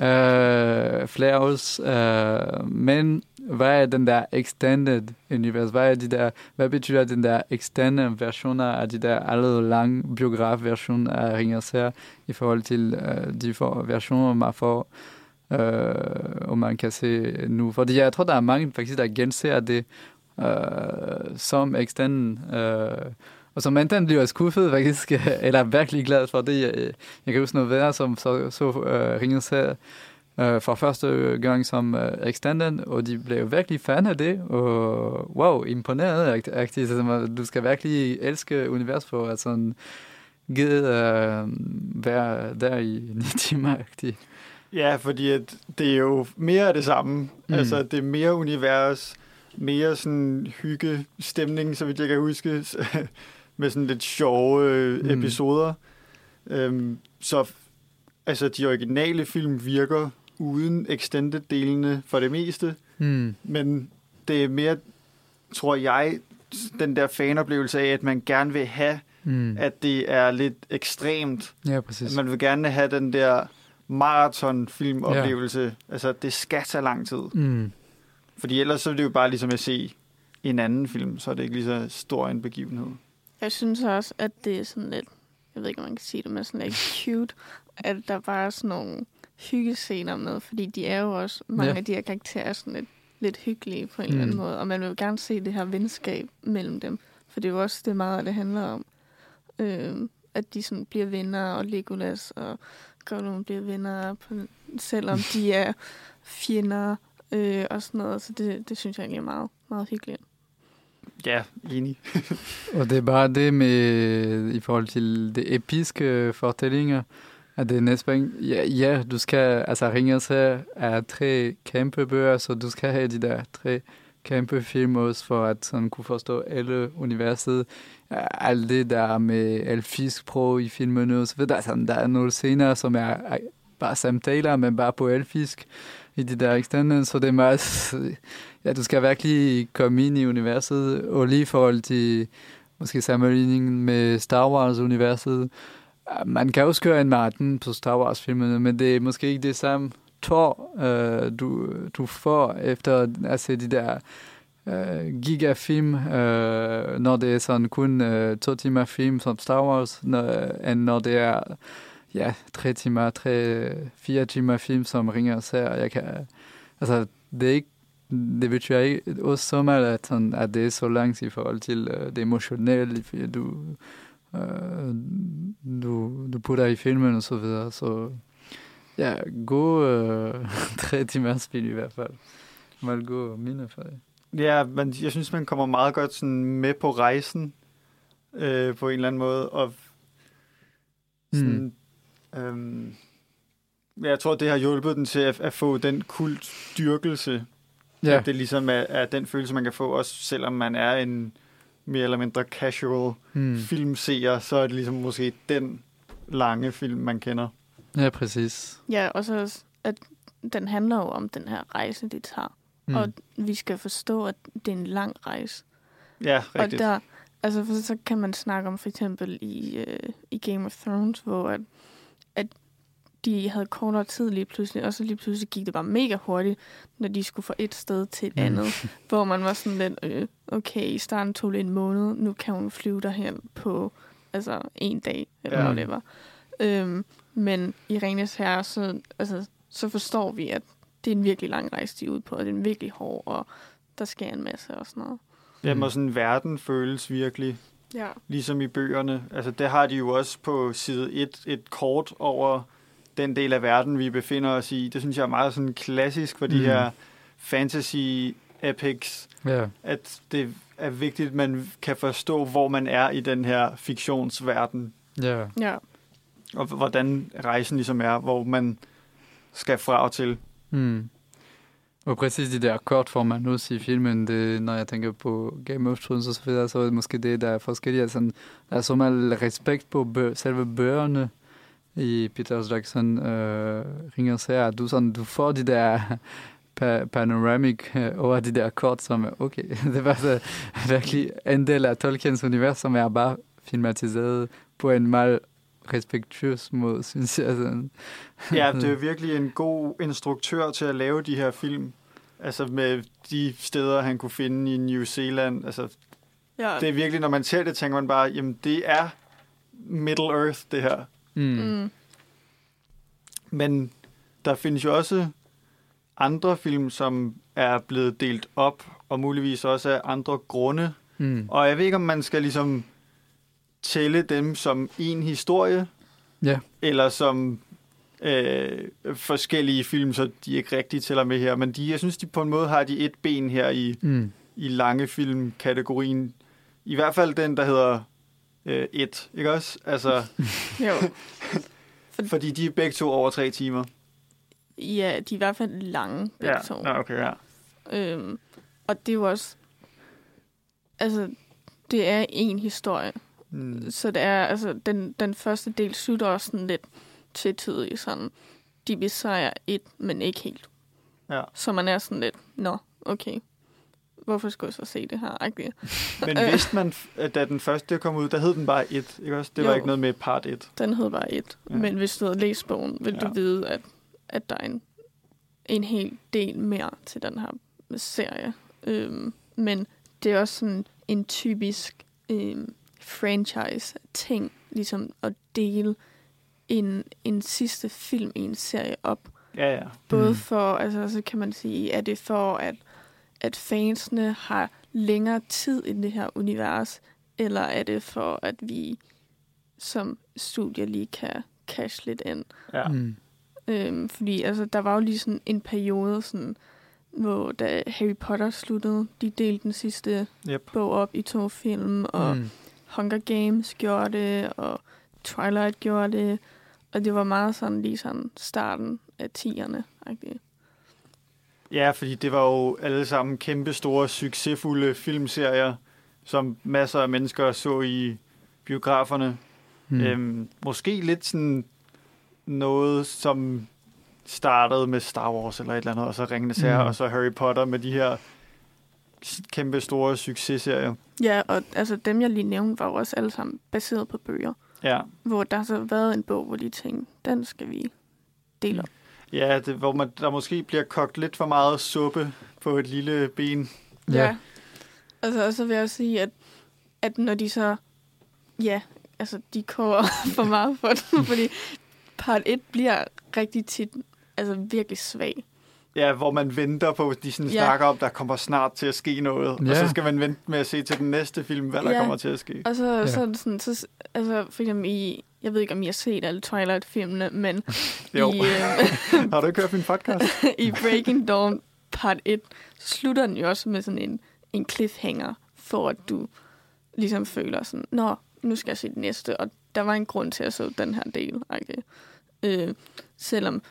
Øh, uh, flere også. Uh, øh, men hvad er den der extended univers? Hvad, er de der, hvad betyder den der extended versioner af de der allerede lange biograf-version af Ringens her i forhold til uh, de for, versioner, man får uh, og man kan se nu. Fordi jeg tror, der er mange faktisk, der genser det uh, som extended uh, og som enten bliver skuffet faktisk, eller er virkelig glad for det. Jeg, jeg kan huske noget værre, som så, så uh, Ringens her uh, for første gang som uh, extended, og de blev virkelig fan af det, og wow, imponeret. Altså, du skal virkelig elske univers for at sådan give uh, være der i ni timer agtigt. Ja, fordi at det er jo mere af det samme. Mm. Mm. Altså, det er mere univers, mere sådan hygge stemning, så vidt jeg kan huske, med sådan lidt sjove øh, Mm. episoder. Øhm, så altså, de originale film virker uden extended-delene for det meste, Mm. men det er mere, tror jeg, den der fanoplevelse af, at man gerne vil have, Mm. at det er lidt ekstremt. Ja, præcis. Man vil gerne have den der maratonfilmoplevelse. Ja. Altså, det skal tage lang tid. Mm. Fordi ellers så er det jo bare ligesom at se en anden film, så er det ikke lige så stor en begivenhed. Jeg synes også, at det er sådan lidt, jeg ved ikke, om man kan sige det, men sådan lidt cute, at der bare er sådan nogle hyggescener med, fordi de er jo også, mange Ja. af de her karakterer er sådan lidt, lidt hyggelige på en eller anden Mm. måde, og man vil jo gerne se det her venskab mellem dem, for det er jo også det meget, det handler om. Øh, at de sådan bliver venner, og Legolas og Gollum bliver venner, på, selvom de er fjender øh, og sådan noget. Så det, det synes jeg egentlig er meget, meget hyggeligt. Ja, enig. Og det er bare det med, i forhold til det episke fortællinger, at det er næsten, ja, ja, du skal, altså Ringens her er tre kæmpe bøger, så du skal have de der tre kæmpe film også, for at sådan kunne forstå alle universet. Alt det der med elfisk pro i filmene og så videre. sådan, der er nogle scener, som er er bare samtaler, men bare på elfisk i de der extended, så det er meget, ja, du skal virkelig komme ind i universet, og lige i forhold til måske sammenligningen med Star Wars-universet, man kan også køre en maraton på Star Wars-filmene, men det er måske ikke det samme. Tår, øh, du, du får efter at se de der øh, gigafilm, øh, når det er sådan kun øh, to timer film som Star Wars, når, end når det er ja, tre timer, tre, fire timer film som ringer og ser. Jeg kan, altså, det er ikke det betyder ikke også så meget, at, sådan, at det er så langt i forhold til uh, det emotionelle, du, uh, du, du putter i filmen og så videre. Så ja, god uh, tre timers spil i hvert fald. Meget god mine for det. Ja, men jeg synes, man kommer meget godt sådan med på rejsen øh, på en eller anden måde. Og sådan, mm. Jeg tror, det har hjulpet den til at, at få den kultdyrkelse. Ja, At det ligesom er, er den følelse, man kan få, også selvom man er en mere eller mindre casual mm. filmseer, så er det ligesom måske den lange film, man kender. ja præcis. Ja, og så at den handler jo om den her rejse, de tager. Mm. Og vi skal forstå, at det er en lang rejse. Ja, Og rigtigt. der, altså for så kan man snakke om for eksempel i, øh, i Game of Thrones, hvor at, at de havde kortere tid lige pludselig, og så lige pludselig gik det bare mega hurtigt, når de skulle fra et sted til et Mm. andet, hvor man var sådan lidt, øh, okay, i starten tog det en måned, nu kan hun flyve derhen på altså en dag, eller Ja. whatever. Øhm, men i Ringens Herre, så, altså, så forstår vi, at det er en virkelig lang rejse, de er ude på, og det er en virkelig hård, og der sker en masse og sådan noget. Jamen, og sådan verden føles virkelig Ja. ligesom i bøgerne. Altså, det har de jo også på side 1, et kort over den del af verden, vi befinder os i. Det synes jeg er meget sådan klassisk for de Mm. her fantasy epics, Ja, at det er vigtigt, at man kan forstå, hvor man er i den her fiktionsverden, ja. Ja. og hvordan rejsen ligesom er, hvor man skal fra og til. Mm. Og præcis de der kort får man også i filmen, det, når jeg tænker på Game of Thrones og så videre, så er det måske det, der er forskelligt. Altså, der er så meget respekt på bø- selve bøgerne i Peter Jackson øh, ringer sig, at du, sådan, du får de der pa- panoramic øh, over de der kort, som er okay. det var så virkelig en del af Tolkiens univers, som er bare filmatiseret på en meget respektuøs måde, synes jeg. Sådan. Ja, det er virkelig en god instruktør til at lave de her film. Altså med de steder, han kunne finde i New Zealand. Altså, ja. det er virkelig, når man ser det, tænker man bare, jamen det er Middle Earth, det her. Mm. Mm. Men der findes jo også andre film, som er blevet delt op, og muligvis også af andre grunde. Mm. Og jeg ved ikke, om man skal ligesom tælle dem som en historie, Ja. eller som øh, forskellige film, så de ikke rigtig tæller med her. Men de, jeg synes, de på en måde har de et ben her i, Mm. i lange film-kategorien. I hvert fald den, der hedder øh, et, ikke også? Altså, Jo. fordi de er begge to over tre timer. Ja, de er i hvert fald lange, begge to. Nå, okay, ja. Øhm, og det er jo også... Altså, det er en historie. Mm. Så det er, altså, den, den første del slutter også sådan lidt tvetydigt, sådan, de besejrer et, men ikke helt. Ja. Så man er sådan lidt, nå, okay, hvorfor skulle jeg så se det her? Agtigt. Men vidste man, at da den første kom ud, der hed den bare et, ikke også? Det var Jo. ikke noget med part et. Den hed bare et. Ja. Ja. Men hvis du havde læst bogen, ville Ja. du vide, at, at der er en, en hel del mere til den her serie. Øhm, men det er også sådan en typisk øhm, franchise-ting, ligesom at dele en, en sidste film i en serie op. Ja, ja. Både mm. for, altså så kan man sige, er det for, at, at fansene har længere tid i det her univers, eller er det for, at vi som studier lige kan cash lidt ind. Ja. Mm. Øhm, fordi altså, der var jo lige sådan en periode, sådan, hvor da Harry Potter sluttede, de delte den sidste Yep. bog op i to film, og Mm. Hunger Games gjorde det, og Twilight gjorde det, og det var meget sådan lige sådan starten af 10'erne. -agtigt. Ja, fordi det var jo alle sammen kæmpe store, succesfulde filmserier, som masser af mennesker så i biograferne. Mm. Øhm, måske lidt sådan noget, som startede med Star Wars eller et eller andet, og så Ringenes Herre, Mm. og så Harry Potter med de her kæmpe store successerier. Ja, og altså dem, jeg lige nævnte, var jo også alle sammen baseret på bøger. Ja, Hvor der har så været en bog, hvor de tænkte, den skal vi dele op. ja det, hvor man, der måske bliver kogt lidt for meget suppe på et lille ben. Ja. Altså, og så vil jeg også sige, at, at når de så... Ja, altså, de koger for meget for den, fordi part 1 bliver rigtig tit altså virkelig svag. Ja, hvor man venter på, at de sådan Ja. snakker om, der kommer snart til at ske noget. Og Ja. så skal man vente med at se til den næste film, hvad der Ja. kommer til at ske. Og så, Ja. ja. så er det sådan, så, altså, for eksempel i... Jeg ved ikke, om I har set alle Twilight-filmene, men Jo. i, øh, Har du ikke hørt min podcast? i Breaking Dawn part 1, så slutter den jo også med sådan en, en cliffhanger, for at du ligesom føler sådan, nå, nu skal jeg se den næste, og der var en grund til at så den her del. Okay? Øh, selvom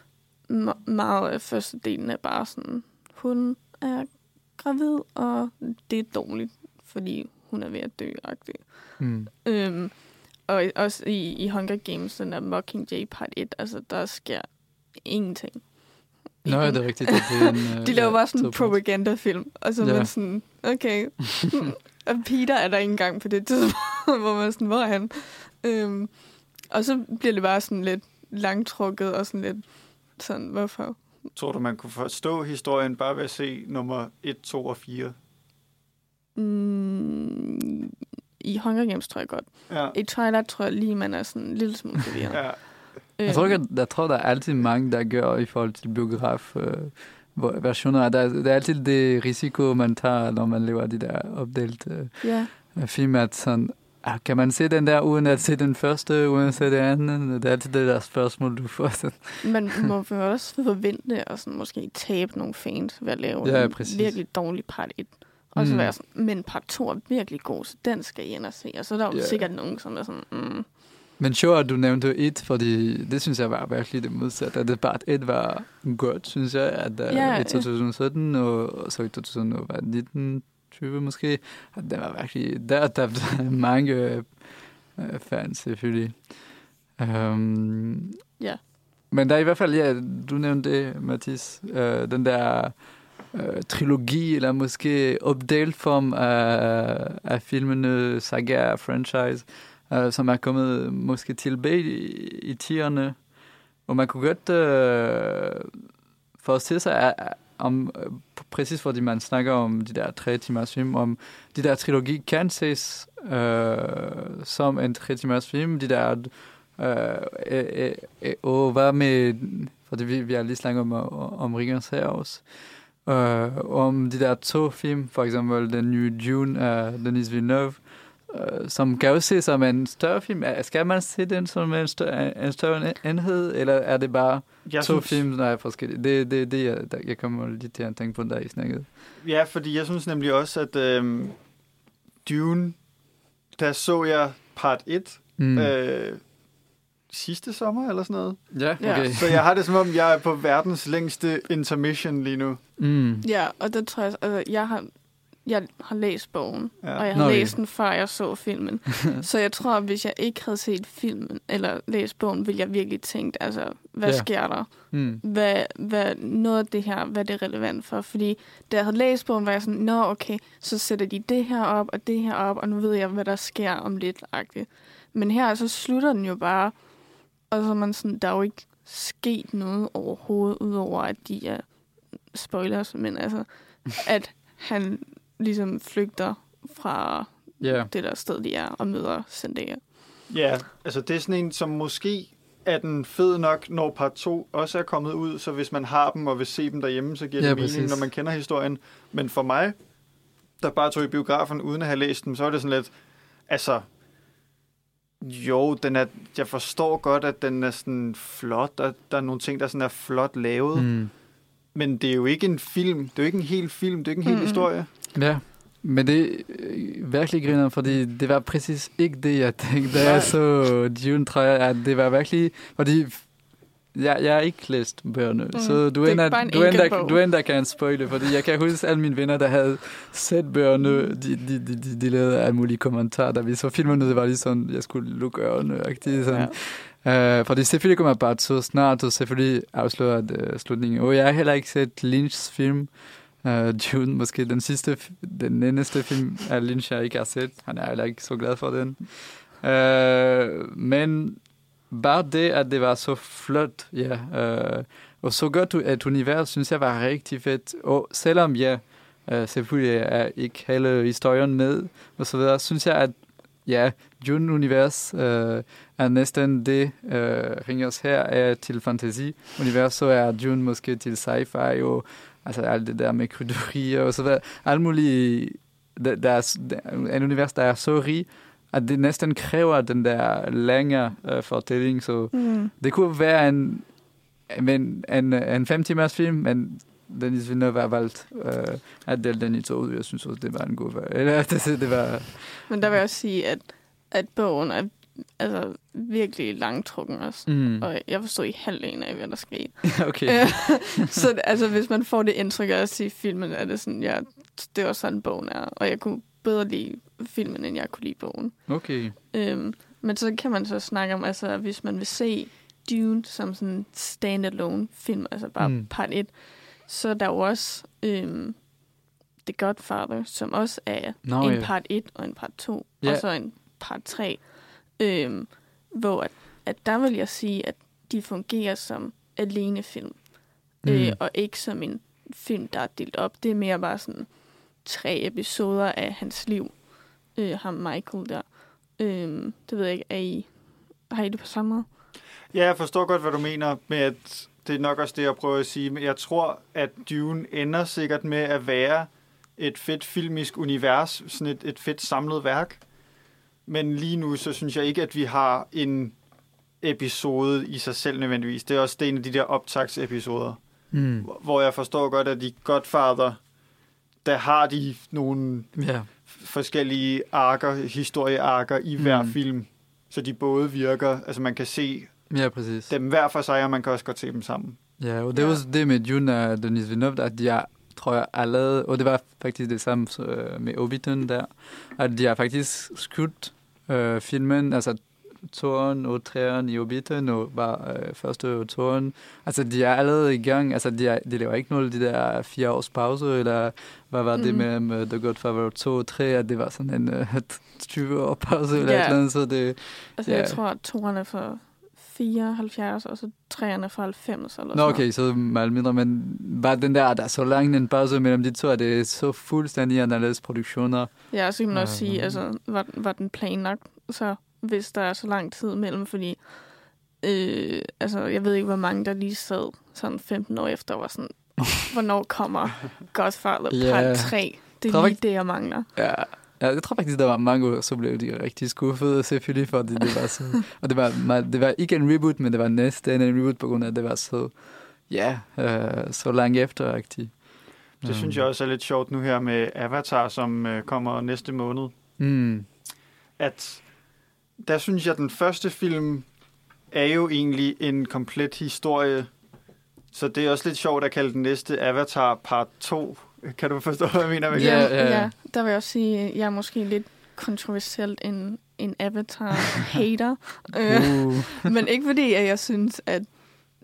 meget af første delen er bare sådan, hun er gravid, og det er dårligt, fordi hun er ved at dø. -agtigt. Mm. Øhm, og også i, i Hunger Games, den der Mockingjay part 1, altså der sker ingenting. Nå, ja, det er rigtigt. Det er en, øh, De laver bare sådan en propagandafilm, og så er Ja. man sådan, okay, og Peter er der ikke engang på det tidspunkt, hvor man er sådan, hvor er han? Øhm, og så bliver det bare sådan lidt langtrukket, og sådan lidt sådan, hvorfor? Tror du, man kunne forstå historien bare ved at se nummer 1, 2 og 4? Mm, I Hunger Games tror jeg godt. Ja. I Twilight tror jeg lige, man er sådan en lille smule forvirret. ja. Jeg tror, ikke, jeg tror, der er altid mange, der gør i forhold til biograf øh, versioner. Der, er- der er altid det risiko, man tager, når man laver de der opdelt øh, ja. film, at sådan, ah, kan man se den der, uden at se den første, uden at se det andet? Det er altid det der spørgsmål, du får. Sådan. Man må også forvente at sådan, måske tabe nogle fans ved at lave Ja, en præcis. virkelig dårlig part 1. Og så Mm. være sådan, men part 2 er virkelig god, så den skal I ind og se. Og så er der jo Ja. sikkert nogen, som er sådan, mm, Men at du nævnte et, fordi det synes jeg var virkelig det modsatte. At det part 1 var godt, synes jeg, at uh, Ja, i 2017 og, og så i 2019, 20 måske, at det var virkelig, der tabte mange øh, fans selvfølgelig. Um, Ja. Men der er i hvert fald, ja, du nævnte det, Mathis, øh, den der Euh, øh, trilogi, eller måske opdelt form af, euh, af filmene, saga, franchise, øh, som er kommet måske tilbage i, i tierne. Og man kunne godt øh, forestille sig, at, om, øh, præcis fordi man snakker om de der tre timers film, om de der trilogi kan ses øh, som en tre timers film, de der Øh, øh, øh, øh og hvad med, fordi vi, vi har lige snakket om, om Ringens her også, øh, om de der to film, for eksempel den nye Dune af Denis Villeneuve, øh, som kan jo se som en større film. Skal man se den som en større, en større enhed, eller er det bare Jeg to synes, film, der er forskellige? Det er det, det, jeg, jeg kommer lige til at tænke på, da I snakkede. Ja, fordi jeg synes nemlig også, at øhm, Dune, der så jeg part 1 Mm. mm. øh, sidste sommer eller sådan noget. ja, Ja. okay. Så jeg har det som om, jeg er på verdens længste intermission lige nu. Mm. ja, og det tror jeg, altså, jeg har, jeg har læst bogen, Ja. og jeg har Nå, ja. læst den, før jeg så filmen. så jeg tror, at hvis jeg ikke havde set filmen, eller læst bogen, ville jeg virkelig tænkt, altså, hvad Ja. sker der? Mm. hvad, hvad noget af det her, hvad det er relevant for. Fordi da jeg havde læst bogen, var jeg sådan, nå okay, så sætter de det her op, og det her op, og nu ved jeg, hvad der sker om lidt. -agtigt. Men her, så slutter den jo bare, og så er man sådan, der er jo ikke sket noget overhovedet, udover at de er spoilers, men altså, at han ligesom flygter fra Ja. det der sted, de er, og møder Zendaya. Ja, altså det er sådan en, som måske er den fed nok, når part 2 også er kommet ud, så hvis man har dem og vil se dem derhjemme, så giver det Ja, mening, præcis. når man kender historien. Men for mig, der bare tog i biografen uden at have læst dem, så er det sådan lidt, altså, Jo, den er, jeg forstår godt, at den er sådan flot, og der er nogle ting, der sådan er flot lavet. Mm. Men det er jo ikke en film. Det er jo ikke en hel film. Det er jo ikke en hel Mm. historie. Ja, men det er øh, virkelig griner, fordi det var præcis ikke det, jeg tænkte, da jeg så Dune, tror jeg, at det var virkelig, fordi jeg, jeg har ikke læst bøgerne, Mm, så du er ender, en du, ender, du ender kan spoile, fordi jeg kan huske alle mine venner, der havde set bøgerne, de, de, de, de, de lavede alle mulige kommentarer, da vi så filmerne, det var lige sådan, jeg skulle lukke ørerne, sådan. Ja. Ja. Uh, fordi selvfølgelig kommer bare så snart, og selvfølgelig afslører uh, slutningen. Og jeg har heller ikke set Lynch's film, uh, Dune, måske den sidste, den eneste film af Lynch, jeg ikke har set. Han er heller ikke så glad for den. Uh, men bare det, at det var så flot, ja, uh, og så godt et univers, synes jeg var rigtig fedt. Og selvom ja, uh, selvfølgelig er ikke hele historien med, og så videre, synes jeg, at ja, Dune-univers uh, øh, er næsten det, uh, Ringers her er til fantasy-univers, så er Dune måske til sci-fi, og altså alt det der med krydderier og så videre. Alt muligt, der, der der, er en univers, der er så rig, at det næsten kræver den der længere uh, fortælling, så Mm. det kunne være en, en, en, en fem timers film, men Denis Villeneuve har valgt uh, at dele den i to. Jeg synes også, det var en god valg. Eller, det, det var... Men der vil jeg også sige, at, at bogen er altså, virkelig langtrukken også. Mm. Og jeg forstod ikke halvdelen af, hvad der skete. Okay. Øh, så altså, hvis man får det indtryk af at se filmen, er det sådan, ja, det var sådan bogen er. Og jeg kunne bedre lide filmen, end jeg kunne lide bogen. Okay. Øhm, men så kan man så snakke om, altså, hvis man vil se Dune som sådan en standalone film, altså bare Mm. part 1, så er der jo også øhm, The Godfather, som også er Nå, en ja. part 1 og en part 2, Ja. og så en part 3. Øhm, hvor at, at der vil jeg sige, at de fungerer som alene film, mm. øh, og ikke som en film, der er delt op. Det er mere bare sådan tre episoder af hans liv, øh, ham Michael der. Øhm, det ved jeg ikke, er I, har I det på samme måde? Ja, jeg forstår godt, hvad du mener med, at det er nok også det, jeg prøver at sige. Men jeg tror, at Dune ender sikkert med at være et fedt filmisk univers, sådan et, et fedt samlet værk. Men lige nu, så synes jeg ikke, at vi har en episode i sig selv nødvendigvis. Det er også det er en af de der optagsepisoder, Mm. hvor jeg forstår godt, at de Godfather, der har de nogle Ja. forskellige arker, historiearker i hver Mm. film. Så de både virker, altså man kan se ja, præcis. dem hver for sig, og man kan også godt se dem sammen. Ja, og det er Ja. også det med Dune og Denis Villeneuve, at de har, tror jeg, allerede, og det var faktisk det samme øh, med Hobbiton der, at de har faktisk skudt øh, filmen, altså toren og træeren i Hobbiton, og var øh, første toren. Altså, de er allerede i gang. Altså, de, er, de laver ikke noget de der fire års pause, eller hvad var det Mhm. med, med The Godfather 2 og 3, at det var sådan en øh, 20 år pause, eller Ja. et eller andet, så det... Altså, Ja. jeg tror, at toerne er fra 74, og så træerne fra 90 eller Nå, sådan okay, så meget mindre, men bare den der, der er så lang en pause mellem de to, at det er så fuldstændig anderledes produktioner. Ja, så kan man også Ja, sige, altså, var, var den planlagt, så hvis der er så lang tid mellem, fordi øh, altså, jeg ved ikke, hvor mange der lige sad sådan 15 år efter, og var sådan, hvornår kommer Godfather Ja. part 3? Det er lige det, jeg mangler. Ja, ja, jeg tror faktisk, der var mange, så blev de rigtig skuffede, selvfølgelig, fordi det var så... og det var, det var ikke en reboot, men det var næsten en reboot, på grund af, at det var så... Ja, øh, så langt efter-agtigt. Det synes jeg også er lidt sjovt nu her med Avatar, som øh, kommer næste måned. Mm. At der synes jeg, at den første film er jo egentlig en komplet historie. Så det er også lidt sjovt at kalde den næste Avatar part 2. Kan du forstå, hvad jeg mener med det? Ja, ja, ja. ja. Der vil jeg også sige, at jeg er måske lidt kontroversielt en, en Avatar-hater. Øh, Uh. Men ikke fordi, at jeg synes, at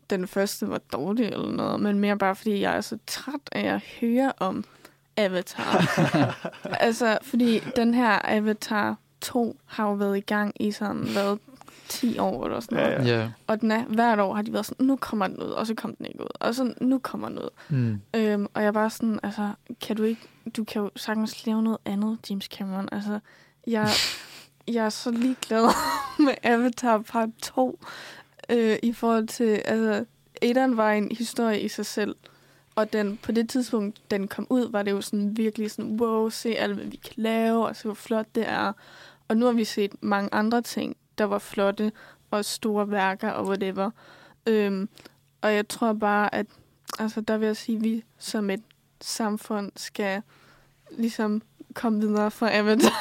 den første var dårlig eller noget, men mere bare fordi, jeg er så træt af at høre om Avatar. altså, fordi den her Avatar 2 har jo været i gang i sådan, hvad, 10 år eller sådan noget. Ja, Ja. Og den er, hvert år har de været sådan, nu kommer den ud, og så kom den ikke ud. Og så nu kommer den ud. Mm. Øhm, og jeg er bare sådan, altså, kan du ikke, du kan jo sagtens lave noget andet, James Cameron. Altså, jeg, jeg er så ligeglad med Avatar part 2, øh, i forhold til, altså, etteren var en historie i sig selv, og den, på det tidspunkt, den kom ud, var det jo sådan virkelig sådan, wow, se alt, hvad vi kan lave, og se, hvor flot det er. Og nu har vi set mange andre ting, der var flotte og store værker og whatever. Øhm, og jeg tror bare, at altså, der vil jeg sige, at vi som et samfund skal ligesom komme videre fra Avatar.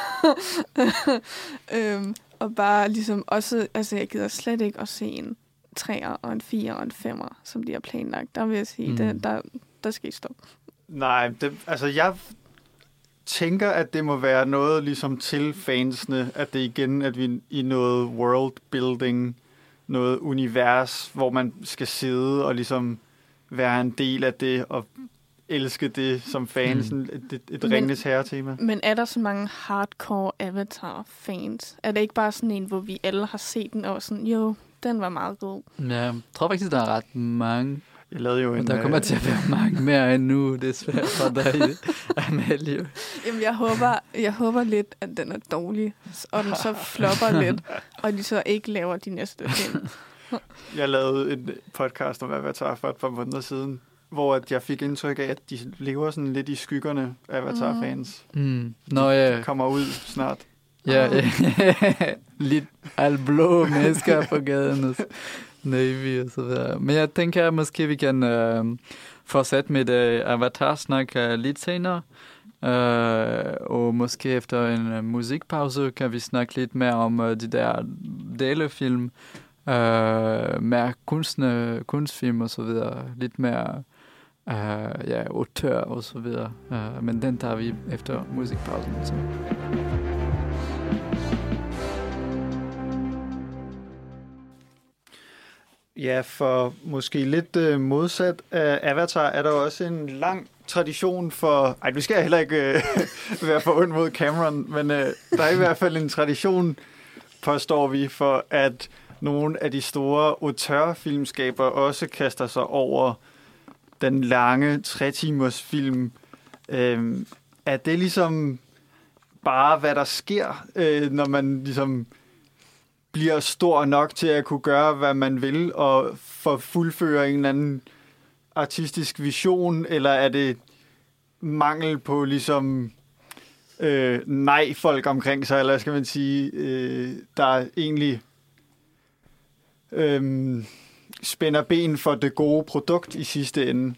øhm, og bare ligesom også, altså jeg gider slet ikke at se en 3'er og en 4'er og en 5'er, som de har planlagt. Der vil jeg sige, Mm. det, der, der skal I stoppe. Nej, det, altså jeg tænker, at det må være noget ligesom til fansene, at det igen, at vi i noget world building, noget univers, hvor man skal sidde og ligesom være en del af det og elske det som fans, Mm. et, et, ringenes herre-tema. Men er der så mange hardcore Avatar-fans? Er det ikke bare sådan en, hvor vi alle har set den og sådan, jo, den var meget god. Ja, jeg tror faktisk, der er ret mange. Jeg lavede jo en... Og der kommer øh, til at være mange mere end nu, desværre for dig, Amalie. Jamen, jeg håber, jeg håber lidt, at den er dårlig, og den så flopper lidt, og de så ikke laver de næste film. Jeg lavede en podcast om Avatar for et par måneder siden, hvor at jeg fik indtryk af, at de lever sådan lidt i skyggerne, Avatar-fans. Mm. Nå ja, De kommer ud snart. ja, lidt blå mennesker på gaden Navy og så videre. Men jeg tænker, måske vi kan øh, fortsætte med det Avatar-snak øh, lidt senere. Øh, og måske efter en øh, musikpause kan vi snakke lidt mere om øh, de der delefilm, øh, mere kunstne, kunstfilm og så videre. Lidt mere øh, ja, autør og så videre. Øh, men den tager vi efter musikpausen. Så. Ja, for måske lidt øh, modsat af Avatar, er der også en lang tradition for... Ej, vi skal heller ikke øh, være for ond mod Cameron, men øh, der er i hvert fald en tradition, påstår vi, for at nogle af de store auteurfilmskaber også kaster sig over den lange tre-timers film. Øh, er det ligesom bare, hvad der sker, øh, når man ligesom bliver stor nok til at kunne gøre, hvad man vil, og for fuldføre en eller anden artistisk vision, eller er det mangel på ligesom øh, nej-folk omkring sig, eller skal man sige, øh, der egentlig øh, spænder ben for det gode produkt i sidste ende.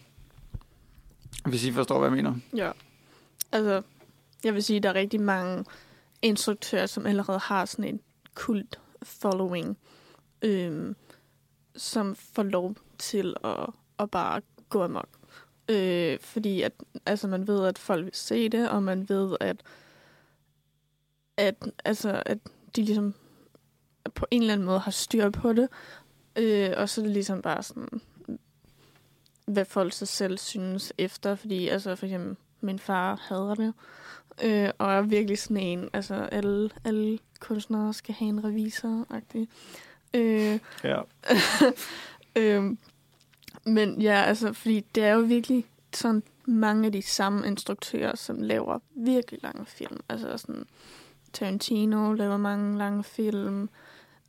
Hvis I forstår, hvad jeg mener. Ja. Altså, jeg vil sige, at der er rigtig mange instruktører, som allerede har sådan en kult following, øhm, som får lov til at, at bare gå amok. Øh, fordi at, altså, man ved, at folk vil se det, og man ved, at, at, altså, at de ligesom på en eller anden måde har styr på det. Øh, og så er det ligesom bare sådan, hvad folk så selv synes efter. Fordi altså for eksempel, min far hader det. Øh, og er virkelig sådan en, altså alle, alle kunstnere skal have en revisor-agtig. Øh, Ja. øhm, men ja, altså, fordi det er jo virkelig sådan mange af de samme instruktører, som laver virkelig lange film. Altså sådan, Tarantino laver mange lange film.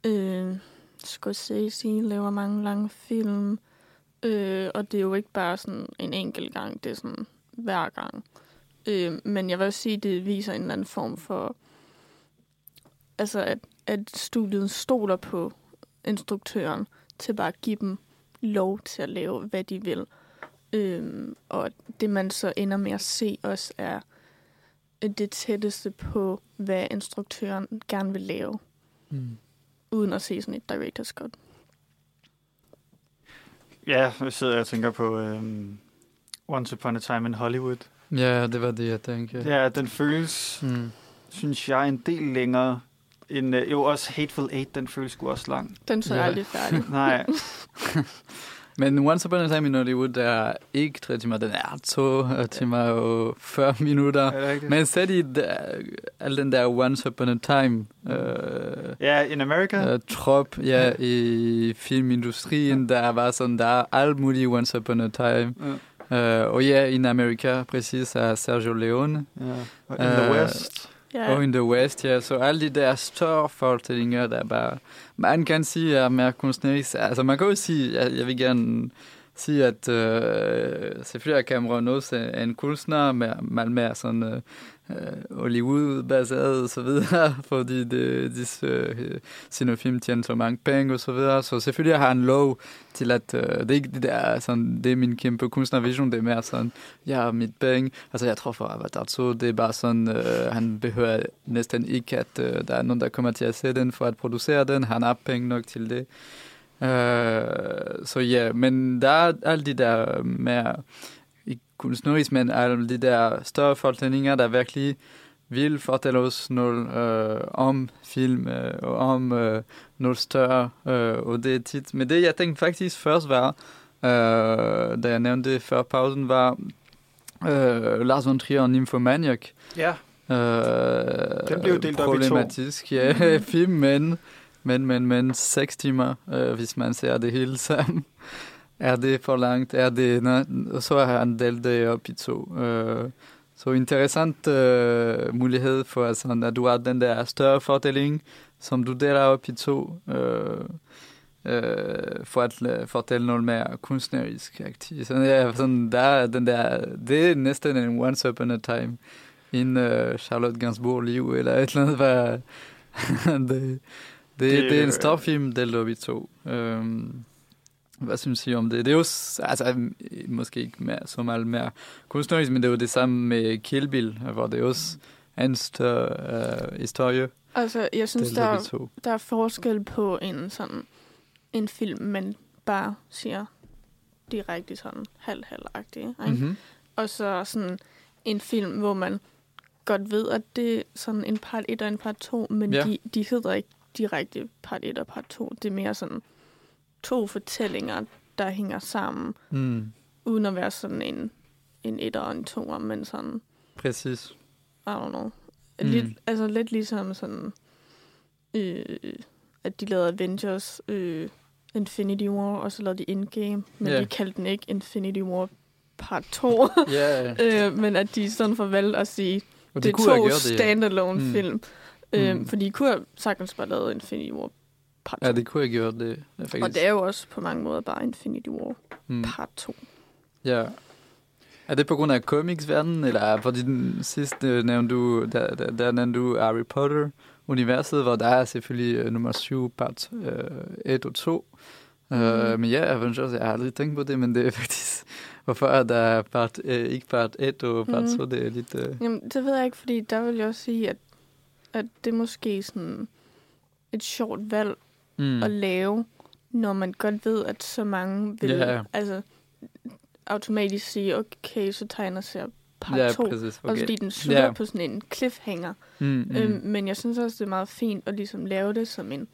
Øh, Scorsese laver mange lange film. Øh, og det er jo ikke bare sådan en enkelt gang, det er sådan hver gang. Øh, men jeg vil også sige, det viser en eller anden form for, altså at, at studiet stoler på instruktøren til bare at give dem lov til at lave, hvad de vil. Øhm, og det, man så ender med at se også, er det tætteste på, hvad instruktøren gerne vil lave, Mm. uden at se sådan et director's cut. Ja, jeg sidder og tænker på um, Once Upon a Time in Hollywood. Ja, det var det, jeg tænkte. Ja, den føles, Mm. synes jeg, en del længere end... Uh, jo, også Hateful Eight, den føles sgu også lang. Den så Ja. aldrig færdig. Nej, Men Once Upon a Time in Hollywood er ikke tre timer, den er to timer og 40 minutter. er? Men der, al den der Once Upon a Time øh, Ja, in America? øh, trop ja, i filmindustrien, der var sådan, der er alt muligt Once Upon a Time. Ja. Øh, og ja, in America, præcis, er Sergio Leone. ja. Og in the Øh, West? Yeah. Og in the West, ja. Så alle de der større forestillinger, der bare... Man kan sige, er mere kunstnerisk. Altså, man kan jo sige, jeg, jeg vil gerne sige, at øh, selvfølgelig er Cameron også øh, en kunstner, med, meget mere sådan øh, øh, Hollywood-baseret og så videre, fordi det, disse øh, sine film tjener så mange penge og så videre, så selvfølgelig har han lov til at, øh, det er ikke det der, sådan, det er min kæmpe kunstnervision, det er mere sådan, jeg har mit penge, altså jeg tror for Avatar 2, det er bare sådan, øh, han behøver næsten ikke, at øh, der er nogen, der kommer til at se den for at producere den, han har penge nok til det. Øh, så ja, men der er alle de der mere, ikke kunstnerisk, men alle de der større fortællinger, der virkelig vil fortælle os noget øh, om film øh, og om øh, noget større. Øh, og det er tit. Men det, jeg tænkte faktisk først var, øh, da jeg nævnte det før pausen, var øh, Lars von Trier og Nymphomaniac. Ja, Øh, Den blev delt op i to. problematisk, ja, film, men, men, men, men seks timer, øh, eh, hvis man ser det hele sammen. Er det for langt? Er det, nej, så har han delt det op i to. Øh, så interessant øh, mulighed for, altså, at du har den der større fortælling, som du deler op i to, øh, øh, for at fortælle noget mere kunstnerisk aktivt. Så ja, sådan, der, den der, det er næsten en once upon a time in uh, Charlotte Gainsbourg liv, eller et eller andet, var det, det, det, det er en stor film, delt op i to. Um, hvad synes I om det? Det er jo, altså, måske ikke mere, så meget mere kunstnerisk, men det er jo det samme med Kill Bill, hvor det er også en større uh, historie, Altså, jeg synes, der, der er forskel på en sådan en film, man bare siger direkte sådan halv-halv-agtig, ikke? Mm-hmm. Og så sådan en film, hvor man godt ved, at det er sådan en part 1 og en part 2, men ja. de, de hedder ikke direkte part 1 og part 2. Det er mere sådan to fortællinger, der hænger sammen, Mm, uden at være sådan en, en etter og en toer, men sådan, præcis. I don't know. Mm. Lidt, altså lidt ligesom sådan, øh, at de lavede Avengers øh, Infinity War, og så lavede de Endgame, men Ja. de kaldte den ikke Infinity War part 2. Ja, øh, men at de sådan valgte at sige, og det er to det, standalone Mm. film. Øh, Mm. For de kunne have sagtens bare lavet Infinity War part 2. Ja, det kunne have gjort det. Ja, faktisk. og det er jo også på mange måder bare Infinity War mm. part 2. Ja. Er det på grund af comics-verdenen, eller fordi den sidste nævnte du, der, der, der nævnte du Harry Potter-universet, hvor der er selvfølgelig uh, nummer 7, part 1 uh, og 2. Mm. Uh, Mhm. men ja, Avengers, jeg har aldrig tænkt på det, men det er faktisk, hvorfor er der part, uh, ikke part 1 og part Mhm. 2, det er lidt... Uh, Jamen, det ved jeg ikke, fordi der vil jeg også sige, at, at det er måske sådan et sjovt valg mm. at lave, når man godt ved, at så mange vil Ja. altså, automatisk sige, okay, så tegner ser part ja, 2. præcis. Okay. Og Okay. fordi den slutter Ja. på sådan en cliffhanger. Mm. mm. Øhm, men jeg synes også, det er meget fint at ligesom lave det som en,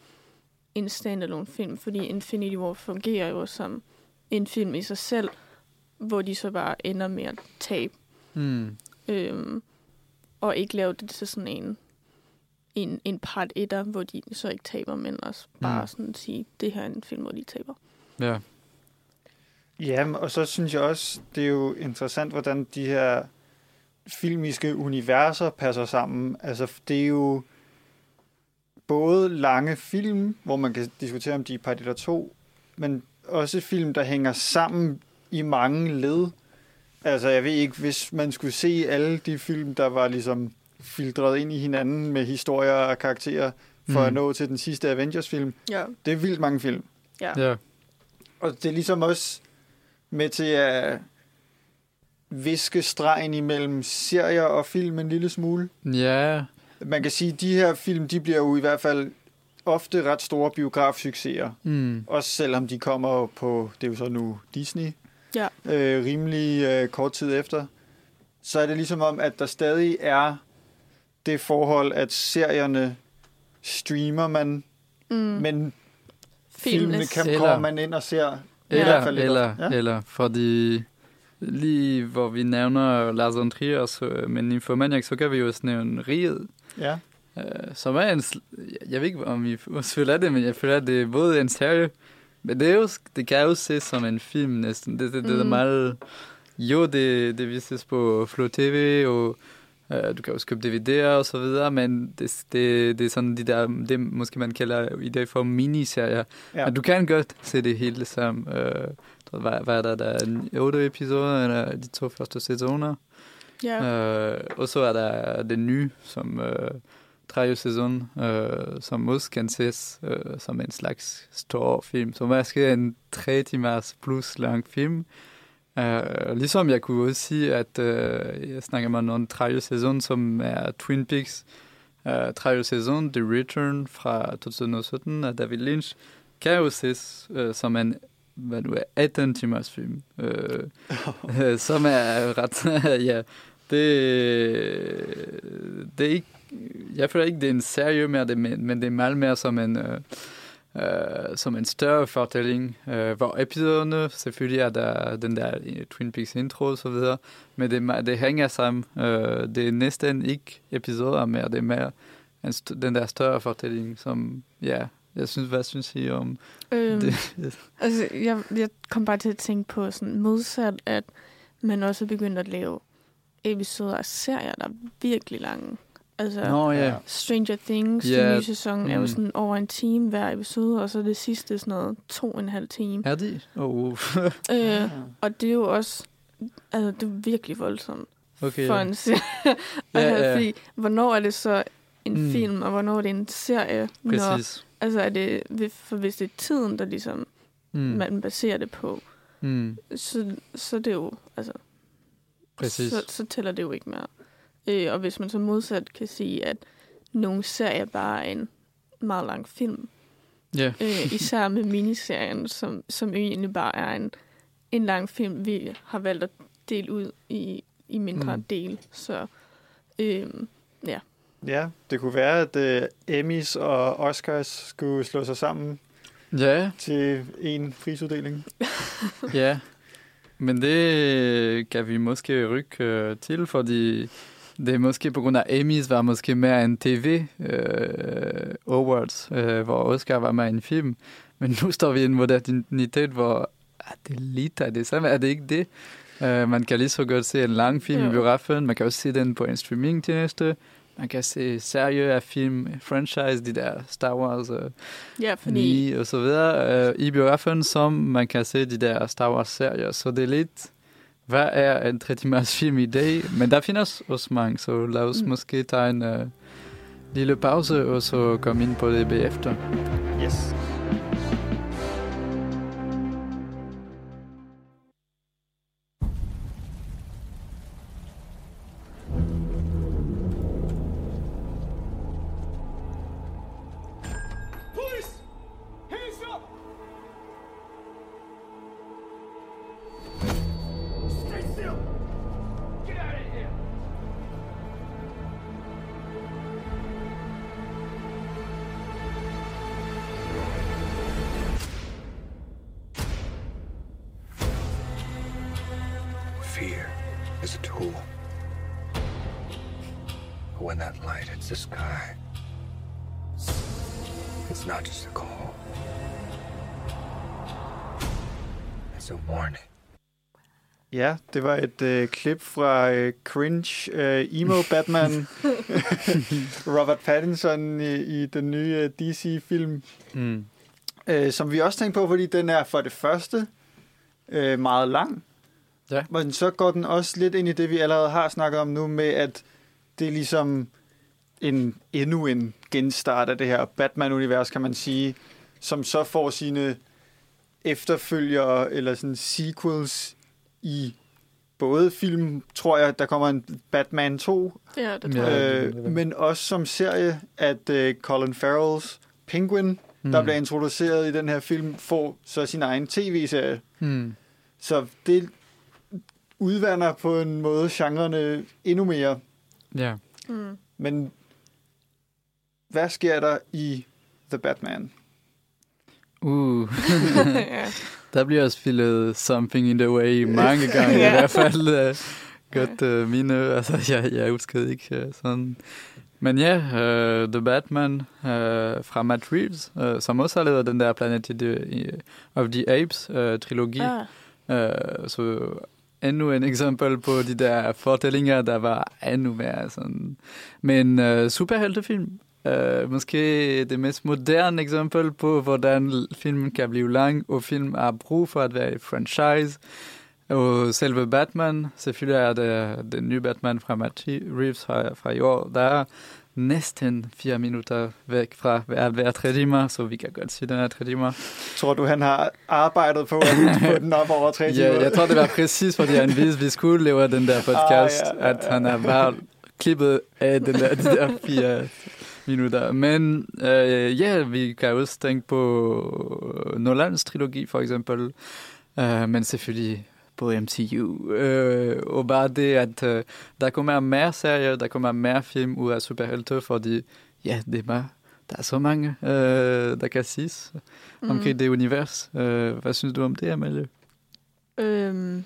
en standalone film, fordi Infinity War fungerer jo som en film i sig selv, hvor de så bare ender med at tabe, Mm. øhm, og ikke lave det til sådan en, en, en part etter, hvor de så ikke taber, men også bare Mm. sådan sige, det her er en film, hvor de taber. Ja. Ja, og så synes jeg også, det er jo interessant, hvordan de her filmiske universer passer sammen. Altså, det er jo både lange film, hvor man kan diskutere, om de er part 1 og 2, men også film, der hænger sammen i mange led. Altså, jeg ved ikke, hvis man skulle se alle de film, der var ligesom filtreret ind i hinanden med historier og karakterer, for mm. at nå til den sidste Avengers-film. Ja. Det er vildt mange film. Ja. Ja. Og det er ligesom også med til at viske stregen imellem serier og film en lille smule. Ja. Man kan sige, at de her film, de bliver jo i hvert fald ofte ret store biografsucceser. Mm. Også selvom de kommer på, det er jo så nu Disney, Ja. øh, rimelig øh, kort tid efter. Så er det ligesom om, at der stadig er det forhold, at serierne streamer man, Mm. men filmene Filmene. kan, Eller- kommer man ind og ser. i Eller, hvert fald lidt eller, ofte. ja. eller, fordi lige hvor vi nævner Lars von Trier, så, men Nymphomaniac, så kan vi jo også nævne Riget, Ja. øh, som er en, sl- jeg ved ikke, om I også føler det, men jeg føler, at det er både en serie, men det, er jo, det kan jo ses som en film næsten. Det, det, det er Mm. meget, jo, det, det vises på Flow TV, og du kan også købe DVD'er og så videre, men det, det, det er sådan de der, det måske man kalder i dag for miniserier, Ja. men du kan godt se det hele sammen. Øh, hvad, hvad er der, der er en otte episoder, eller de to første sæsoner. Ja. Øh, og så er der den nye, som øh, tredje sæson, øh, som også kan ses øh, som en slags stor film. Så måske en tre timers plus lang film. Øh, ligesom jeg kunne også sige, at øh, jeg snakker om en tredje sæson, som er Twin Peaks. Øh, tredje sæson, The Return fra 2017 af David Lynch, kan jo ses øh, som en hvad nu er, 18 timers film, øh, øh, som er ret, ja, det, det er ikke, jeg føler ikke, det er en serie mere, det, men, det er meget mere som en, øh, øh, som en større fortælling, øh, hvor episoderne, selvfølgelig er der den der Twin Peaks intro og så videre, men det, det hænger sammen. Øh, det er næsten ikke episoder mere, det er mere en den der større fortælling, som, ja, jeg synes, hvad synes I om Øhm, det? altså, jeg, jeg kom bare til at tænke på sådan modsat, at man også er begyndt at lave episoder af serier, der er virkelig lange. Altså, Nå ja, Stranger Things, Ja, yeah. nye sæson, er jo mm. sådan over en time hver episode, og så det sidste sådan noget to og en halv time. er de? Oh, Øh, og det er jo også, altså det er virkelig voldsomt okay. for en serie. Ja, ja, ja. ja. Fordi, hvornår er det så en Mm. mm. film, og hvornår er det en serie? Når, Præcis. altså er det, for hvis det er tiden, der ligesom Mm. mm. man baserer det på, Mm. så, så det er jo, altså, Præcis. så, så tæller det jo ikke mere. Øh, og hvis man så modsat kan sige, at nogle serier bare er en meget lang film, Ja. øh, især med miniserien, som, som egentlig bare er en, en lang film, vi har valgt at dele ud i, i mindre Mm. del. Så øh, Ja, det kunne være, at uh, Emmys og Oscars skulle slå sig sammen Ja, til en prisuddeling. ja. Men det kan vi måske rykke øh, til, fordi det er måske på grund af Emmys var måske mere en TV øh, awards, øh, hvor Oscar var med i en film. Men nu står vi i en modernitet, hvor ah, det er lidt af det samme. Er det ikke det? Uh, man kan lige så godt se en lang film i Jo. biografen. Man kan også se den på en streamingtjeneste. Man kan se serier af film, franchise, de der Star Wars, uh, ja, fordi... 9 og så videre, uh, i biografen, som man kan se de der Star Wars-serier. Så det er lidt, hvad er en 3 timers film i dag? Men der findes også mange, så lad os mm. Mm. måske tage en uh, lille pause, og så komme ind på det bagefter. Yes. Ja, det var et øh, klip fra øh, Cringe øh, Emo Batman. Robert Pattinson i, i den nye øh, DC-film. Mm. Øh, som vi også tænkte på, fordi den er for det første øh, meget lang. Ja. Men så går den også lidt ind i det, vi allerede har snakket om nu, med at det er ligesom en, endnu en genstart af det her Batman-univers, kan man sige, som så får sine efterfølgere, eller sådan sequels i både film, tror jeg, der kommer en Batman 2, Ja, det tror jeg. øh, men også som serie, at øh, Colin Farrells Penguin, mm. der bliver introduceret i den her film, får så sin egen tv-serie. Mm. Så det udvander på en måde genrerne endnu mere. Ja. Mm. Men hvad sker der i The Batman? Uh. Der bliver spillet Something in the Way mange gange, Ja. i hvert fald uh, godt uh, mine, altså jeg, jeg husker ikke uh, sådan. Men ja, uh, The Batman uh, fra Matt Reeves, uh, som også har lavet den der Planet of the, of the Apes uh, trilogi. Ah, Uh, så endnu en eksempel på de der fortællinger, der var endnu mere sådan. Men uh, superheltefilm, øh, måske det mest moderne eksempel på, hvordan film kan blive lang, og film har brug for at være franchise. Og selve Batman, selvfølgelig er det den nye Batman fra Matt Reeves fra, fra i år, der er næsten fire minutter væk fra hver, hver tre timer, så vi kan godt sige, den er tre timer. Tror du, han har arbejdet på at få den op over tre timer? Ja, jeg tror, det var præcis, fordi han vidste, vi skulle lave den der podcast, Ah, ja, ja, at han er bare klippet af den der, de der fire minutter. Men øh, ja, vi kan også tænke på Nolans trilogi, for eksempel. Øh, men selvfølgelig på MCU. Øh, og bare det, at øh, der kommer mere serier, der kommer mere film ud af superhelte, fordi ja, det er bare, der er så mange, øh, der kan siges mm. omkring det univers. Øh, hvad synes du om det, Amalie? Øhm,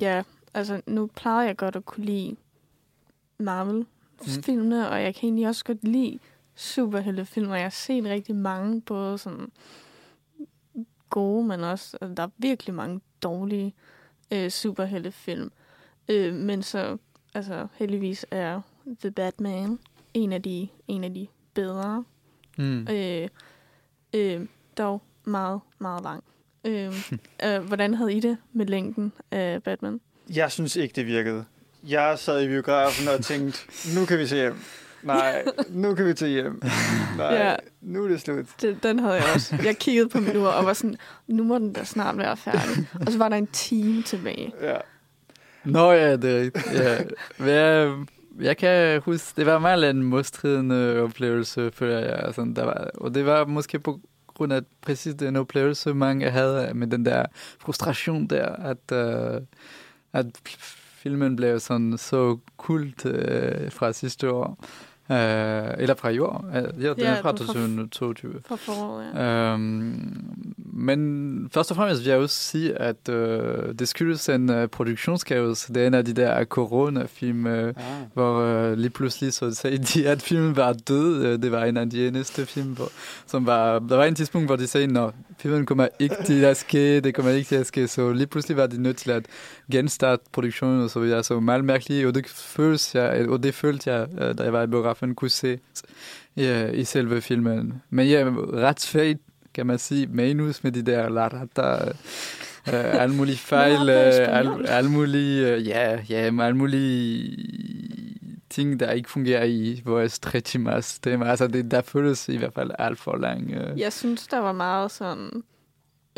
ja, altså nu plejer jeg godt at kunne lide Marvel-filmene, mm. og jeg kan egentlig også godt lide superheltefilm, og jeg har set rigtig mange, både sådan gode, men også, altså, der er virkelig mange dårlige øh, superheltefilm. Øh, men så, altså heldigvis er The Batman en af de, en af de bedre. Mm. Øh, øh, dog meget, meget lang. Øh, øh, hvordan havde I det med længden af Batman? Jeg synes ikke, det virkede. Jeg sad i biografen og tænkte, nu kan vi se hjem. Nej, nu kan vi til hjem. Nej, Ja. nu er det slut. Det, den havde jeg også. Jeg kiggede på min ur og var sådan, nu må den da snart være færdig. Og så var der en time tilbage. Ja. Nå ja, det er rigtigt. Ja. Jeg, jeg kan huske, det var meget en modstridende oplevelse, føler jeg. Altså, der var, og det var måske på grund af præcis den oplevelse, mange havde med den der frustration der, at, uh, at filmen blev sådan så kult uh, fra sidste år. Uh, eller fra i år. Uh, ja, den Ja, er fra den er fra- 2022. For foråret, ja. Øhm, men først og fremmest vil jeg også sige, at øh, det skyldes en øh, produktionskaos. Det er en af de der corona-film, øh, Ah. hvor øh, lige pludselig så sagde de, at filmen var død. Øh, Det var en af de eneste film, hvor, som var... Der var en tidspunkt, hvor de sagde, at filmen kommer ikke til at ske, det kommer ikke til at ske. Så lige pludselig var de nødt til at genstarte produktionen, og så videre. Så meget mærkeligt, og det, føles jeg, og det følte jeg, øh, da jeg var i biografen, kunne se ja, i selve filmen. Men ja, ret fedt, kan man sige, manus med de der larata, øh, alle mulige fejl, øh, alle, alle mulige, øh, ja, ja, med alle mulige ting, der ikke fungerer i vores tre timers tema. Altså, det, der føles i hvert fald alt for lang. Øh. Jeg synes, der var meget sådan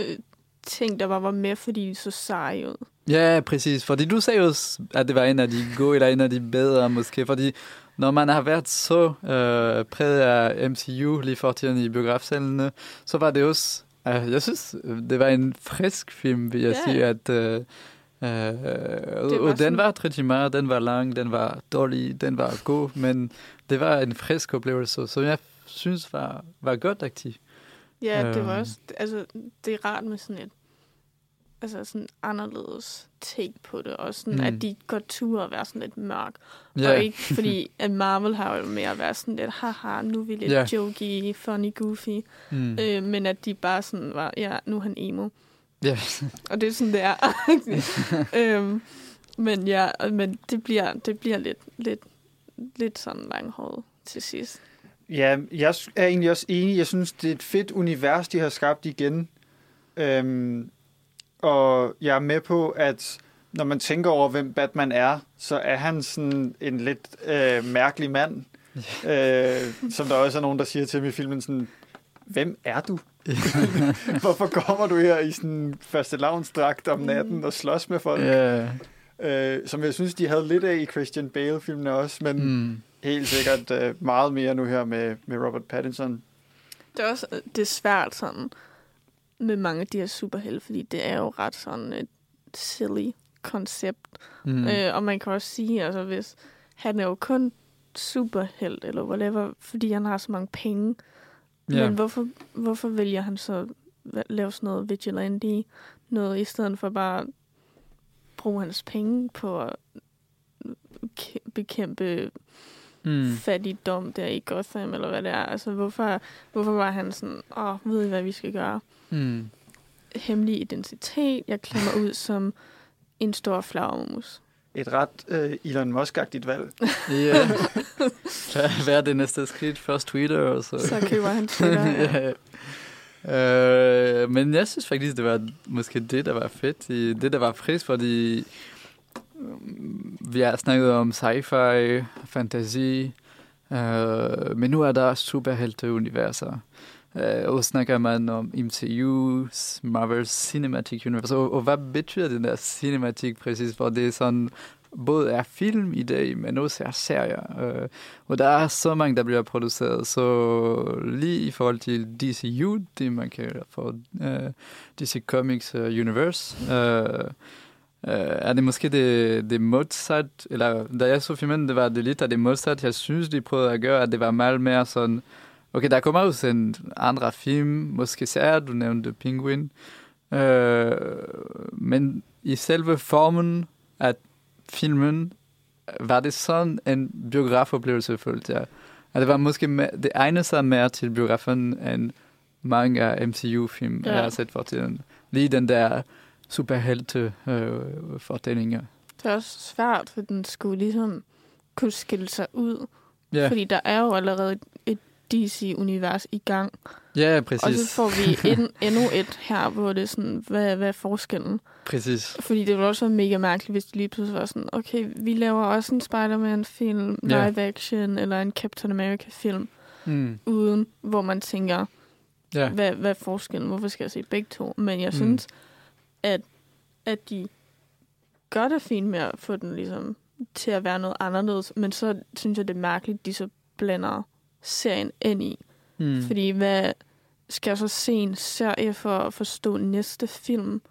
øh, ting, der bare var med, fordi de så seje ud. Ja, præcis. Fordi du sagde også, at det var en af de gode, eller en af de bedre måske. Fordi når man har været så øh, præget af MCU lige for tiden i biografsalene, så var det også, øh, jeg synes, det var en frisk film, vil jeg Ja. sige, at øh, øh, og, og den var tre timer, den var lang, den var dårlig, den var god, men det var en frisk oplevelse, som jeg synes var, var godt aktiv. Ja, det var Øhm. også, altså, det er rart med sådan et, altså sådan anderledes take på det, og sådan, Mm. at de godt turde at være sådan lidt mørk. Ja. Og ikke fordi, at Marvel har jo mere at være sådan lidt, haha, nu er vi lidt yeah. jokey, funny, goofy. Mm. Øh, men at de bare sådan var, ja, nu er han emo. Ja. Og det er sådan, det er. øhm, men ja, men det bliver, det bliver lidt, lidt, lidt sådan langhåret til sidst. Ja, jeg er egentlig også enig. Jeg synes, det er et fedt univers, de har skabt igen. Øhm, og jeg er med på, at når man tænker over, hvem Batman er, så er han sådan en lidt øh, mærkelig mand. øh, som der også er nogen, der siger til ham i filmen sådan, hvem er du? Hvorfor kommer du her i sådan første lavnsdragt om natten og slås med folk? Ja. Øh, som jeg synes, de havde lidt af i Christian Bale-filmene også, men Mm. helt sikkert øh, meget mere nu her med, med Robert Pattinson. Det er også det er svært sådan med mange af de her superhelte, fordi det er jo ret sådan et silly koncept. Mm. Øh, og man kan også sige, altså hvis han er jo kun superhelt eller whatever, fordi han har så mange penge. Ja. Men hvorfor, hvorfor vælger han så at lave sådan noget vigilante noget, i stedet for bare at bruge hans penge på at bekæmpe Mm. fattigdom der i Gotham, eller hvad det er. Altså, hvorfor, hvorfor var han sådan, åh, ved I, hvad vi skal gøre? Mm. Hemmelig identitet, jeg klemmer ud som en stor flagermus. et ret øh, Elon Musk-agtigt valg. Ja. Hvad- Hvad er det næste skridt? Først Twitter, og så... Så køber han Twitter. ja. ja. Øh, men jeg synes faktisk, det var måske det, der var fedt. i- Det, der var frisk, fordi øhm, vi har snakket om sci-fi, fantasi, øh, men nu er der superhelte-universer. Øh, Øh, og snakker man om MCU's Marvel Cinematic Universe, og, og hvad betyder den der cinematik præcis, For det er sådan, både er film i dag, men også er serier. Øh, og der er så mange, der bliver produceret, så lige i forhold til DCU, det man kalder for øh, DC Comics uh, Universe, øh, uh, er det måske det, det modsat, eller da jeg så filmen, det var det lidt af det modsat, jeg synes, de prøvede at gøre, at det var meget mere sådan, okay, der kommer også en andre film, måske serier, du nævnte Penguin, uh, men i selve formen af filmen, var det sådan en biografoplevelse, følte jeg. At det var måske me- det egnede sig mere til biografen end mange af MCU-film, Ja. jeg har set for tiden. Lige den der superhelte øh, fortællinger. Det er også svært, for den skulle ligesom kunne skille sig ud. Ja, Fordi der er jo allerede DC-univers i gang. ja Og præcis. så får vi en, endnu et her, hvor det er sådan, hvad, hvad er forskellen? Præcis. Fordi det ville også være mega mærkeligt, hvis det lige pludselig var sådan, okay, vi laver også en Spider-Man-film, Ja. live action, eller en Captain America-film, Mm. uden, hvor man tænker, Ja. hvad, hvad er forskellen? Hvorfor skal jeg se begge to? Men jeg Mm. synes, at, at de gør det fint med at få den ligesom til at være noget anderledes, men så synes jeg, det er mærkeligt, de så blander serien ind i. Mm. Fordi hvad skal jeg så se en serie for at forstå næste film?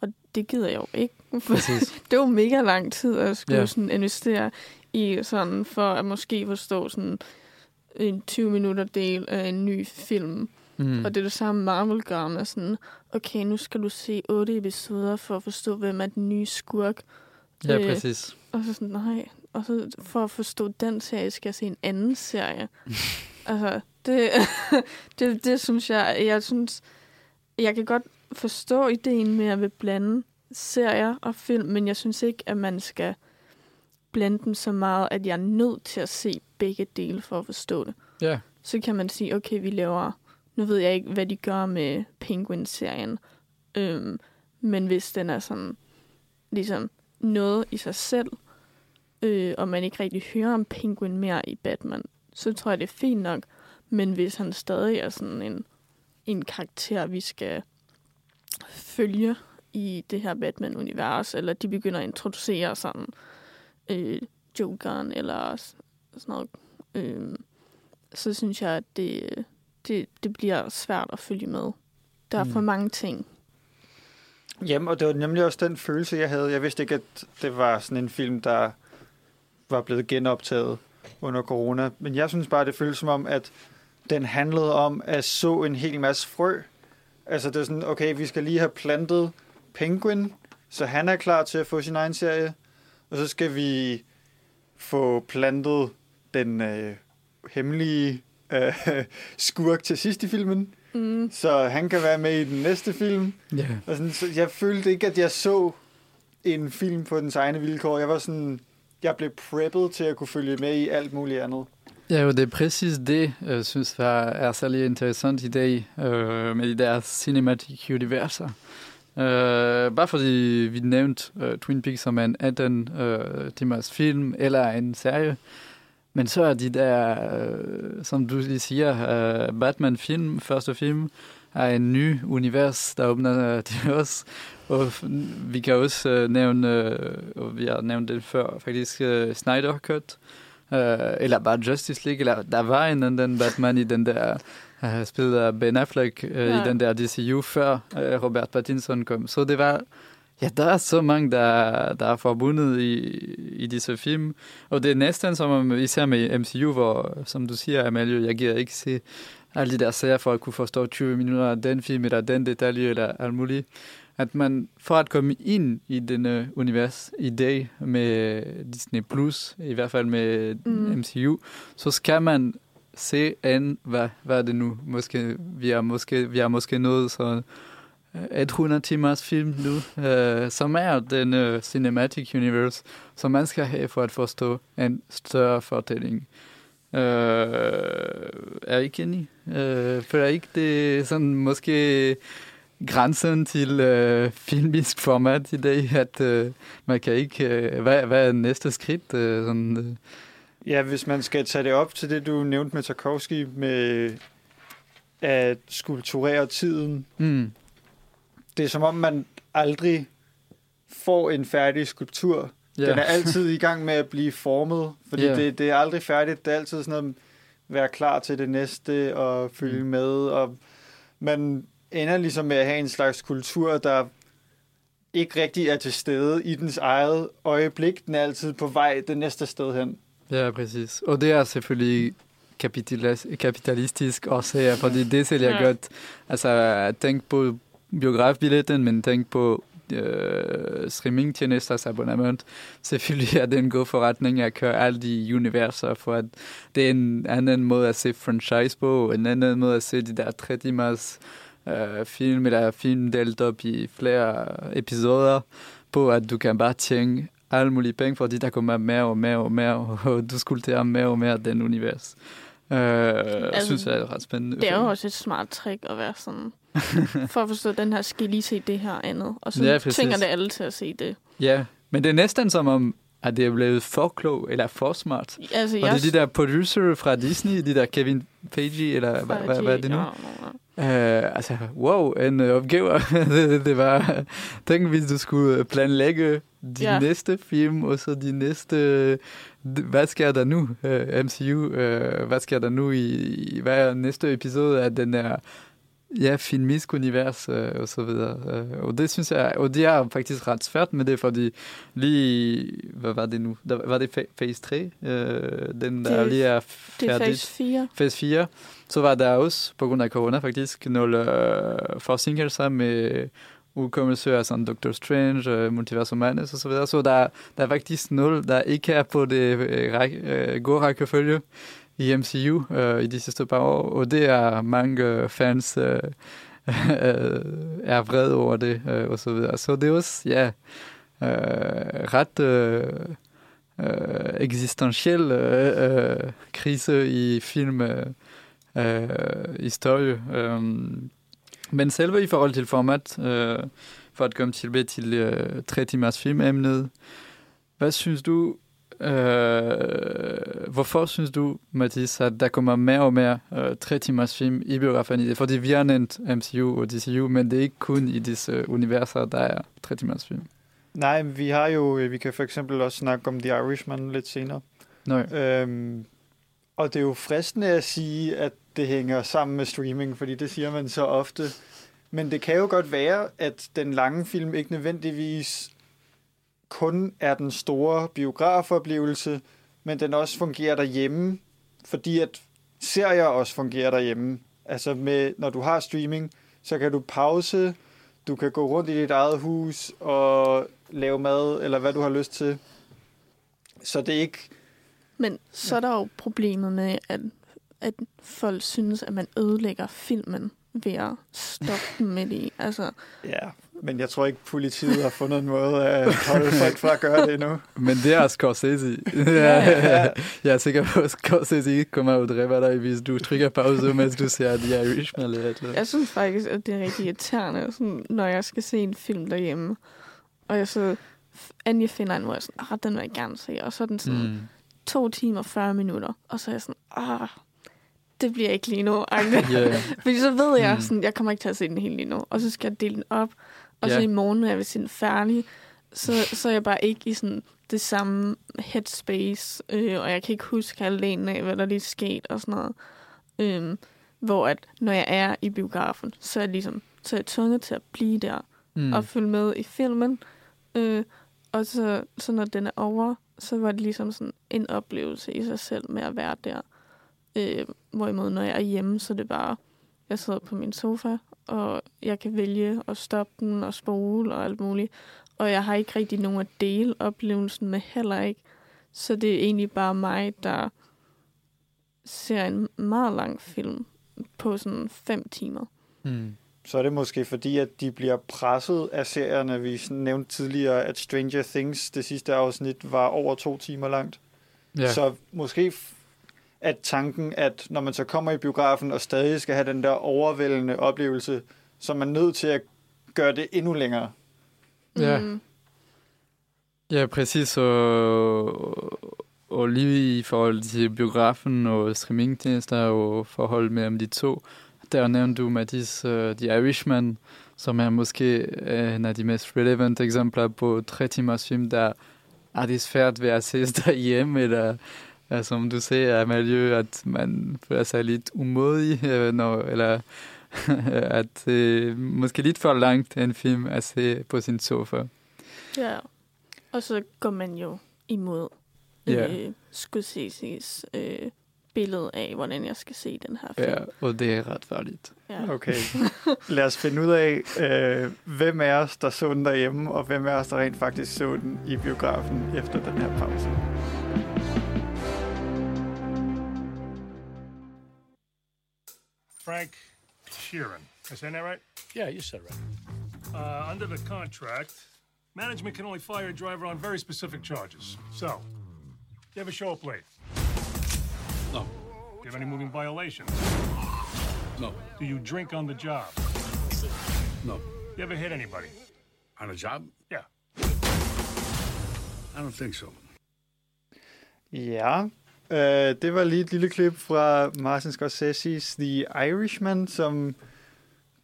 Og det gider jeg jo ikke. Det jo mega lang tid at skulle yeah. sådan investere i sådan, for at måske forstå sådan en 20 minutter del af en ny film. Mm. Og det er det samme Marvel gør med sådan, okay, nu skal du se otte episoder for at forstå, hvem er den nye skurk. Ja, øh, præcis. Og så sådan, nej. Og så for at forstå den serie, skal jeg se en anden serie. altså, det, det, det synes jeg, jeg synes, jeg kan godt forstå ideen med at vil blande serier og film, men jeg synes ikke, at man skal blande dem så meget, at jeg er nødt til at se begge dele for at forstå det. Ja. Så kan man sige, okay, vi laver, nu ved jeg ikke, hvad de gør med Penguin-serien, øhm, men hvis den er sådan, ligesom noget i sig selv, øh, og man ikke rigtig hører om Penguin mere i Batman, så tror jeg, det er fint nok. Men hvis han stadig er sådan en, en karakter, vi skal følge i det her Batman-univers, eller de begynder at introducere sådan øh, Jokeren, eller sådan noget, øh, så synes jeg, at det, det, det bliver svært at følge med. Der er Mm. for mange ting. Jamen, og det var nemlig også den følelse, jeg havde. Jeg vidste ikke, at det var sådan en film, der var blevet genoptaget under corona. Men jeg synes bare, det føltes som om, at den handlede om at så en hel masse frø. Altså det er sådan, okay, vi skal lige have plantet Penguin, så han er klar til at få sin egen serie. Og så skal vi få plantet den øh, hemmelige øh, skurk til sidst i filmen, Mm. så han kan være med i den næste film. Ja. Og sådan, så jeg følte ikke, at jeg så en film på dens egne vilkår. Jeg var sådan, jeg blev preppet til at kunne følge med i alt muligt andet. Ja, jo, det er præcis det, jeg synes var, er særlig interessant i dag øh, med de der cinematic universer. Øh, bare fordi vi nævnte øh, Twin Peaks som en 18 øh, timers film eller en serie, men så er de der, øh, som du lige siger, øh, Batman-film, første film, er en ny univers, der åbner øh, til os. Og vi kan også øh, nævne, øh, og vi har nævnt det før, faktisk øh, Snyder Cut, øh, eller bare Justice League, eller der var en anden Batman i den der, øh, spillet af Ben Affleck øh, Ja. i den der DCU, før øh, Robert Pattinson kom. Så det var, ja, der er så mange, der, der er forbundet i, i disse film. Og det er næsten som om, især med MCU, hvor, som du siger, Amalie, jeg giver ikke se alle de der serier for at kunne forstå 20 minutter af den film, eller den detalje, eller alt muligt. At man, for at komme ind i denne univers i dag med Disney+, Plus, i hvert fald med Mm. MCU, så skal man se en, hvad, hvad er det nu? Måske, vi er måske, vi er måske nået så 100 timers film nu, øh, som er den øh, cinematic universe, som man skal have for at forstå en større fortælling. Øh, er I ikke enig? Øh, føler ikke det er sådan måske grænsen til øh, filmisk format i dag, at øh, man kan ikke... Øh, hvad, hvad er næste skridt? Øh, sådan, øh, Ja, hvis man skal tage det op til det, du nævnte med Tarkovsky, med at skulpturere tiden. mm, Det er som om, man aldrig får en færdig skulptur. ja. Den er altid i gang med at blive formet, fordi Ja. det, det er aldrig færdigt. Det er altid sådan noget, være klar til det næste og følge Mm. med. Og man ender ligesom med at have en slags kultur, der ikke rigtig er til stede i dens eget øjeblik. Den er altid på vej det næste sted hen. Ja, præcis. Og det er selvfølgelig kapitalis- kapitalistisk årsager, fordi det sælger Ja. ja. godt. Altså, tænk på biografbilletten, men tænk på øh, streamingtjenesters abonnement. Selvfølgelig er det en god forretning at køre alle de universer, for at det er en anden måde at se franchise på, en anden måde at se de der 3 timers øh, film, eller film delt op i flere episoder, på at du kan bare tjene alle mulige penge, fordi der kommer mere og mere og mere, og du skulpterer mere og mere den univers. Øh, altså, synes jeg er ret spændende. Det er jo også et smart trick at være sådan... for at forstå den her, skal lige se det her andet. Og så Ja, ja, præcis. tvinger det alle til at se det. Ja, men det er næsten som om, at det er blevet for klog, eller for smart. Altså, Og det er de der producer fra Disney, de der Kevin Feige, eller hvad, hvad, hvad er det nu? Ja, Uh, altså, wow, en uh, opgave. det, det var, tænk, hvis du skulle planlægge de Ja. næste film, og så de næste... Hvad sker der nu, uh, MCU? Hvad sker der nu i, i hver næste episode af den her ja, filmisk univers uh, og så videre. Uh, og det synes jeg, og det er faktisk ret svært med det, fordi lige, hvad var det nu? Der, var det fa- phase 3? Uh, den der Det- lige er Det er færdig phase 4. fase 4, så var der også, på grund af corona faktisk, nogle øh, forsinkelser med udkommelse af sådan Doctor Strange, øh, Multiversum Madness og så videre. Så der, der er faktisk noget, der ikke er på det øh, ræk, øh, gode rækkefølge i MCU øh, i de sidste par år, og det er mange øh, fans øh, øh er vrede over det øh, og så videre. Så det er også, ja, øh, ret øh, øh, eksistentiel øh, øh, krise i film øh, øh, historie. Øh, men selve i forhold til format, øh, for at komme tilbage til øh, tre timers filmemnet, hvad synes du, øh, hvorfor synes du, Mathis, at der kommer mere og mere øh, tre timers film i biografen i det? Fordi vi har nævnt MCU og DCU, men det er ikke kun i disse universer, der er tre timers film. Nej, vi har jo, vi kan for eksempel også snakke om The Irishman lidt senere. Nej. Øhm, og det er jo fristende at sige, at det hænger sammen med streaming, fordi det siger man så ofte. Men det kan jo godt være, at den lange film ikke nødvendigvis kun er den store biografoplevelse, men den også fungerer derhjemme, fordi at serier også fungerer derhjemme. Altså med, når du har streaming, så kan du pause, du kan gå rundt i dit eget hus og lave mad, eller hvad du har lyst til. Så det er ikke... Men så er der jo problemet med, at, at folk synes, at man ødelægger filmen ved at stoppe dem midt i. Altså, Ja, men jeg tror ikke, politiet har fundet en måde at holde folk fra at gøre det endnu. Men det er Scorsese. ja, ja. Jeg er sikker på, at Scorsese ikke kommer og dræber dig, hvis du trykker pause, mens du ser The Irishman eller et jeg synes faktisk, at det er rigtig irriterende, sådan, når jeg skal se en film derhjemme. Og jeg så endelig finder en, hvor jeg er sådan, ah, den vil jeg gerne se. Og så er den sådan mm. Mm. to timer, 40 minutter. Og så er jeg sådan, ah, det bliver ikke lige nu. Yeah. Fordi så ved jeg, Mm. sådan, jeg kommer ikke til at se den helt lige nu. Og så skal jeg dele den op. Og så Ja. i morgen, når jeg vil se den færdig, så, så er jeg bare ikke i sådan det samme headspace. Øh, og jeg kan ikke huske halvdelen af, hvad der lige er sket og sådan noget. Øhm, hvor at, når jeg er i biografen, så er jeg ligesom så er jeg tvunget til at blive der mm. og følge med i filmen. Øh, og så, så når den er over, så var det ligesom sådan en oplevelse i sig selv med at være der. Øh, hvorimod når jeg er hjemme, så er det bare, jeg sidder på min sofa, og jeg kan vælge at stoppe den og spole og alt muligt. Og jeg har ikke rigtig nogen at dele oplevelsen med heller ikke. Så det er egentlig bare mig, der ser en meget lang film på sådan fem timer. Mm. så er det måske fordi, at de bliver presset af serierne. Vi nævnte tidligere, at Stranger Things, det sidste afsnit, var over to timer langt. Ja. Så måske at tanken, at når man så kommer i biografen og stadig skal have den der overvældende oplevelse, så er man nødt til at gøre det endnu længere. Ja. Mm. Ja, præcis. Og, og lige i forhold til biografen og streamingtjenester og forhold mellem de to, der nævnte du, Mathis, uh, The Irishman, som er måske en af de mest relevant eksempler på tre timers film, der er det svært ved at ses derhjemme, eller ja, som du siger, Amalie, at man føler sig lidt umodig, øh, når, eller at er måske lidt for langt en film at se på sin sofa. Ja. Og så går man jo imod Ja. øh, Scorsese's øh, billede af, hvordan jeg skal se den her film. Ja, og det er ret farligt. Ja. Okay. Lad os finde ud af, øh, hvem af os, der så den derhjemme, og hvem af os, der rent faktisk så den i biografen efter den her pause. Frank Sheeran. Am I saying that right? Yeah, you said right. Uh, under the contract, management can only fire a driver on very specific charges. So, you ever show up late? No. Do you have any moving violations? No. Do you drink on the job? No. You ever hit anybody? On a job? Yeah. I don't think so. Ja, øh, det var lige et lille klip fra Martin Scorsese's The Irishman, som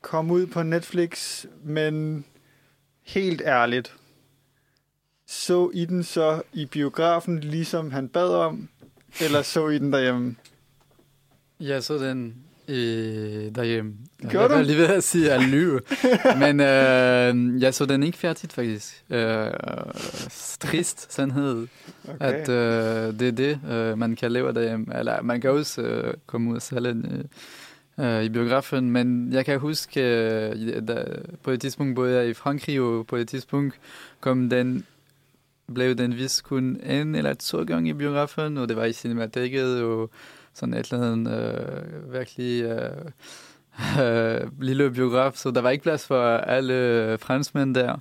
kom ud på Netflix, men helt ærligt, så I den så i biografen, ligesom han bad om, eller så I den derhjemme? Jeg så den øh, derhjemme. Gjorde jeg var du? lige ved at sige at lyve. Men øh, jeg så den ikke færdigt, faktisk. Øh, trist sandhed, Okay. at øh, det er det, øh, man kan lave derhjemme. Eller man kan også øh, komme ud sælge den øh, øh, i biografen. Men jeg kan huske, øh, da, på et tidspunkt boede jeg i Frankrig, og på et tidspunkt kom den blev den vist kun en eller to gange i biografen, og det var i Cinemateket, og sådan et eller andet øh, virkelig øh, øh, lille biograf, så der var ikke plads for alle franskmænd der.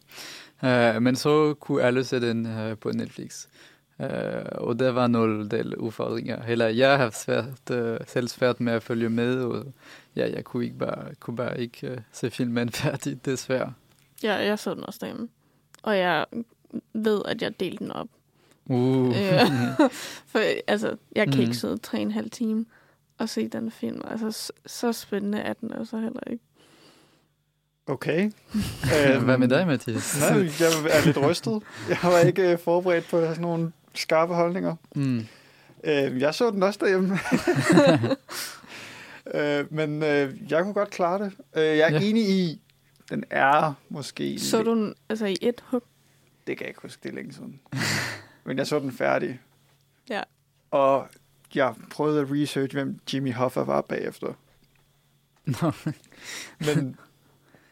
Øh, men så kunne alle se den øh, på Netflix. Øh, og der var nogle del udfordringer. Eller jeg har svært, øh, selv svært med at følge med, og ja, jeg kunne, ikke bare, kunne bare ikke øh, se filmen færdig, desværre. Ja, jeg så den også derhjemme. Og jeg ved, at jeg delte den op. Uh. Øh, For altså, jeg kan Mhm. ikke sidde tre og en halv time og se den film. Altså, så, så spændende er den altså heller ikke. Okay. Hvad med dig, Mathias? Nej, jeg er lidt rystet. Jeg var ikke øh, forberedt på sådan nogle skarpe holdninger. Mm. Øh, jeg så den også derhjemme. øh, men øh, jeg kunne godt klare det. Øh, jeg er Ja. enig i, den er måske... Så lidt- du den altså i et hug? Det kan jeg ikke huske, det er længe siden. Men jeg så den færdig. Ja. Og jeg prøvede at research, hvem Jimmy Hoffa var bagefter. Nå. Men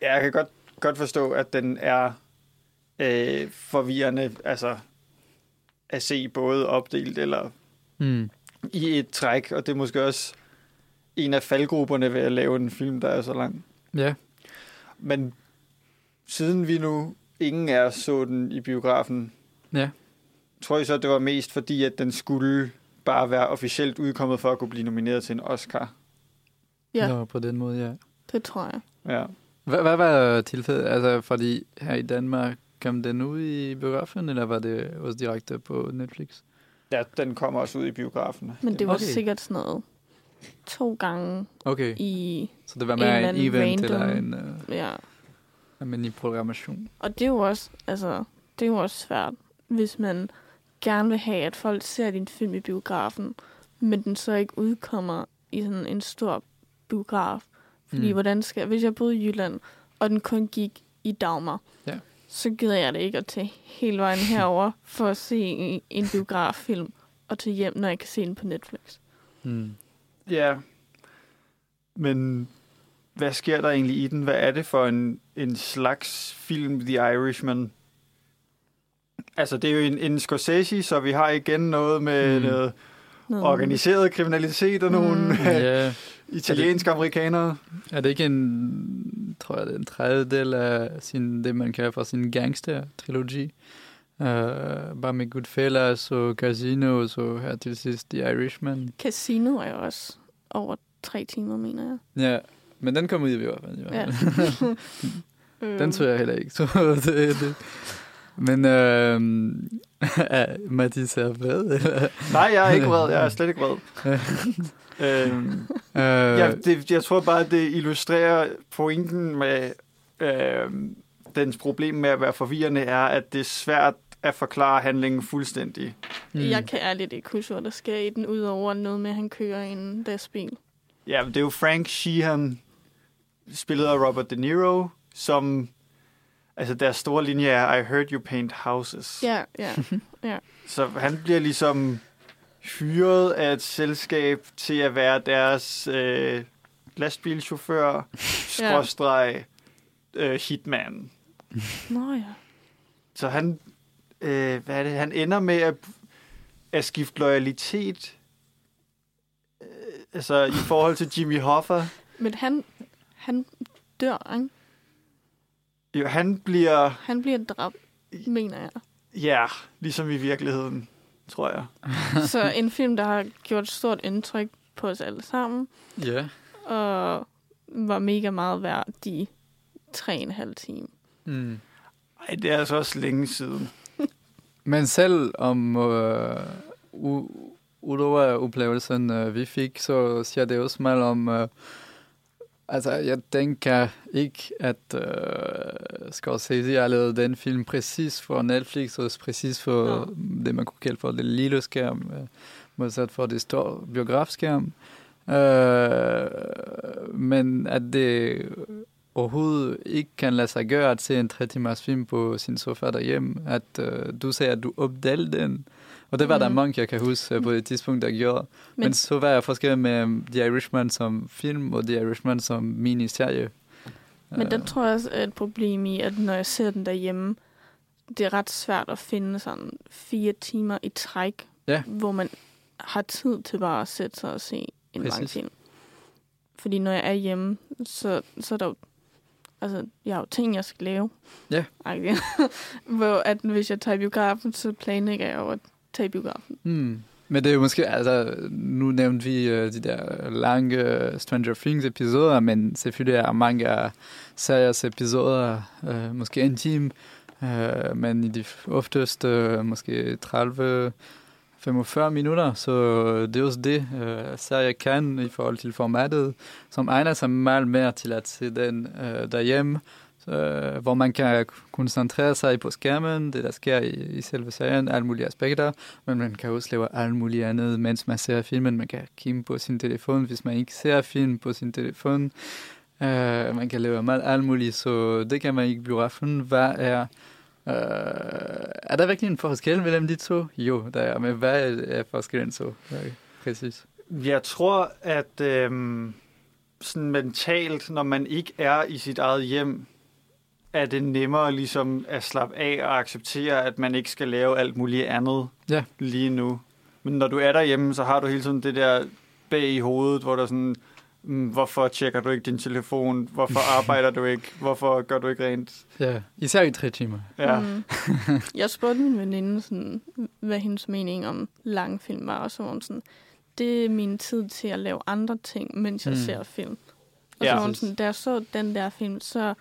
ja, jeg kan godt, godt forstå, at den er øh, forvirrende, altså at se både opdelt eller Mm. i et træk, og det er måske også en af faldgrupperne ved at lave en film, der er så lang. Ja. Men siden vi nu ingen af os så den i biografen, Ja. Tror jeg så, det var mest fordi, at den skulle bare være officielt udkommet for at kunne blive nomineret til en Oscar. Ja, Nå, på den måde, ja. det tror jeg. Ja. Hvad, hvad var tilfældet? Altså, fordi her i Danmark kom den ud i biografen, eller var det også direkte på Netflix? ja, den kommer også ud i biografen. Men det var Okay. sikkert sådan noget to gange Okay, i... så det var en mere eller en anden event eller random- en uh, Ja. almindelig programmation. Og det er jo også, altså, det er jo også svært, hvis man gerne vil have, at folk ser din film i biografen, men den så ikke udkommer i sådan en stor biograf. Fordi Mm. hvordan skal, hvis jeg boede i Jylland, og den kun gik i Dagmar, Ja. så gider jeg det ikke at tage hele vejen herover for at se en, en biograffilm og tage hjem, når jeg kan se den på Netflix. Mm. Ja. Men hvad sker der egentlig i den? Hvad er det for en, en slags film, The Irishman? Altså, det er jo en, en Scorsese, så vi har igen noget med Mm. mm. noget organiseret kriminalitet og nogle Mm. mm. Ja, italienske amerikanere. er det ikke en tror jeg, det er en tredjedel af sin, det, man kalder for sin gangster-trilogi. Uh, bare med Goodfellas og Casino, og så her til sidst The Irishman. Casino er jo også over tre timer, mener jeg. Ja, men den kom ud i hvert fald. i hvert Ja. fald. Øhm, den tror jeg heller ikke. Så det, det. Men øh, Mathis er vred? Nej, jeg er ikke vred. Jeg er slet ikke vred. øhm, Øh, ja, det, jeg tror bare, det illustrerer pointen med øh, dens problem med at være forvirrende, er, at det er svært at forklare handlingen fuldstændig. mm. Jeg kan ærligt ikke huske, hvad der sker i den, udover noget med, at han kører i en lastbil. Ja, det er jo Frank Sheehan, spillet af Robert De Niro, som... Altså, deres store linje er, I heard you paint houses. Ja, ja. Så han bliver ligesom hyret af et selskab til at være deres øh, lastbilchauffør, skråstreg, øh, hitman. Nå ja. Så han, øh, hvad er det, han ender med at, at skifte loyalitet øh, altså i forhold til Jimmy Hoffa. Men han, han dør, ikke? Jo, han bliver, Han bliver dræbt, mener jeg. ja, ligesom i virkeligheden, tror jeg. Så en film, der har gjort et stort indtryk på os alle sammen, Ja. og var mega meget værd de tre og en halv time. Mm. Ej, det er altså også længe siden. Men selv om øh, u- udover oplevelsen øh, vi fik, så siger det også meget om... Øh, altså, jeg tænker ikke, at øh, Scorsese har lavet den film præcis for Netflix, og præcis for Nå. det, man kunne kalde for det lille skærm, øh, modsat for det store biografskærm. Øh, men at det overhovedet ikke kan lade sig gøre at se en tre timers film på sin sofa derhjemme. At øh, du sagde, at du opdelte den. Og det var mm. der Mhm. mange, jeg kan huske øh, på det tidspunkt, der gjorde. Men, Men- så var jeg forskellig med The Irishman som film, og The Irishman som miniserie. Men der Øh, tror jeg også er et problem i, at når jeg ser den derhjemme, det er ret svært at finde sådan fire timer i træk, Ja. hvor man har tid til bare at sætte sig og se en lang Præcis. film. Fordi når jeg er hjemme, så, så er der jo, altså, jeg har jo ting, jeg skal lave. Ja. Agtigt. hvor at hvis jeg tager biografen, så planlægger jeg jo at tage i biografen. Mm. Men det er jo måske, altså, nu nævnte vi uh, de der lange Stranger Things episoder, men selvfølgelig er mange af seriers episoder uh, måske en time, uh, men i de ofteste uh, måske 30 45 minutter, så det er også det, uh, serier kan i forhold til formatet, som egner sig meget mere til at se den uh, derhjemme, øh, hvor man kan koncentrere sig på skærmen, det der sker i, i selve serien, alle mulige aspekter, men man kan også lave alt muligt andet, mens man ser filmen. Man kan kigge på sin telefon, hvis man ikke ser film på sin telefon. Øh, man kan lave meget alt muligt, så det kan man ikke blive biografen. Hvad er... Øh, er der virkelig en forskel mellem de to? Jo, der er, men hvad er, er forskellen så? Okay, præcis. Jeg tror, at Øh sådan mentalt, når man ikke er i sit eget hjem, er det nemmere ligesom at slappe af og acceptere, at man ikke skal lave alt muligt andet Ja. lige nu. Men når du er derhjemme, så har du hele tiden det der bag i hovedet, hvor der er sådan, "Mm, hvorfor tjekker du ikke din telefon? Hvorfor arbejder du ikke? Hvorfor gør du ikke rent? Ja, især i tre timer. Ja. Mm. jeg spurgte min veninde, sådan, hvad hendes mening om langfilm var, og så var hun sådan, det er min tid til at lave andre ting, mens jeg Mm. mm. ser film. Og Ja. så var hun sådan, da jeg så den der film, så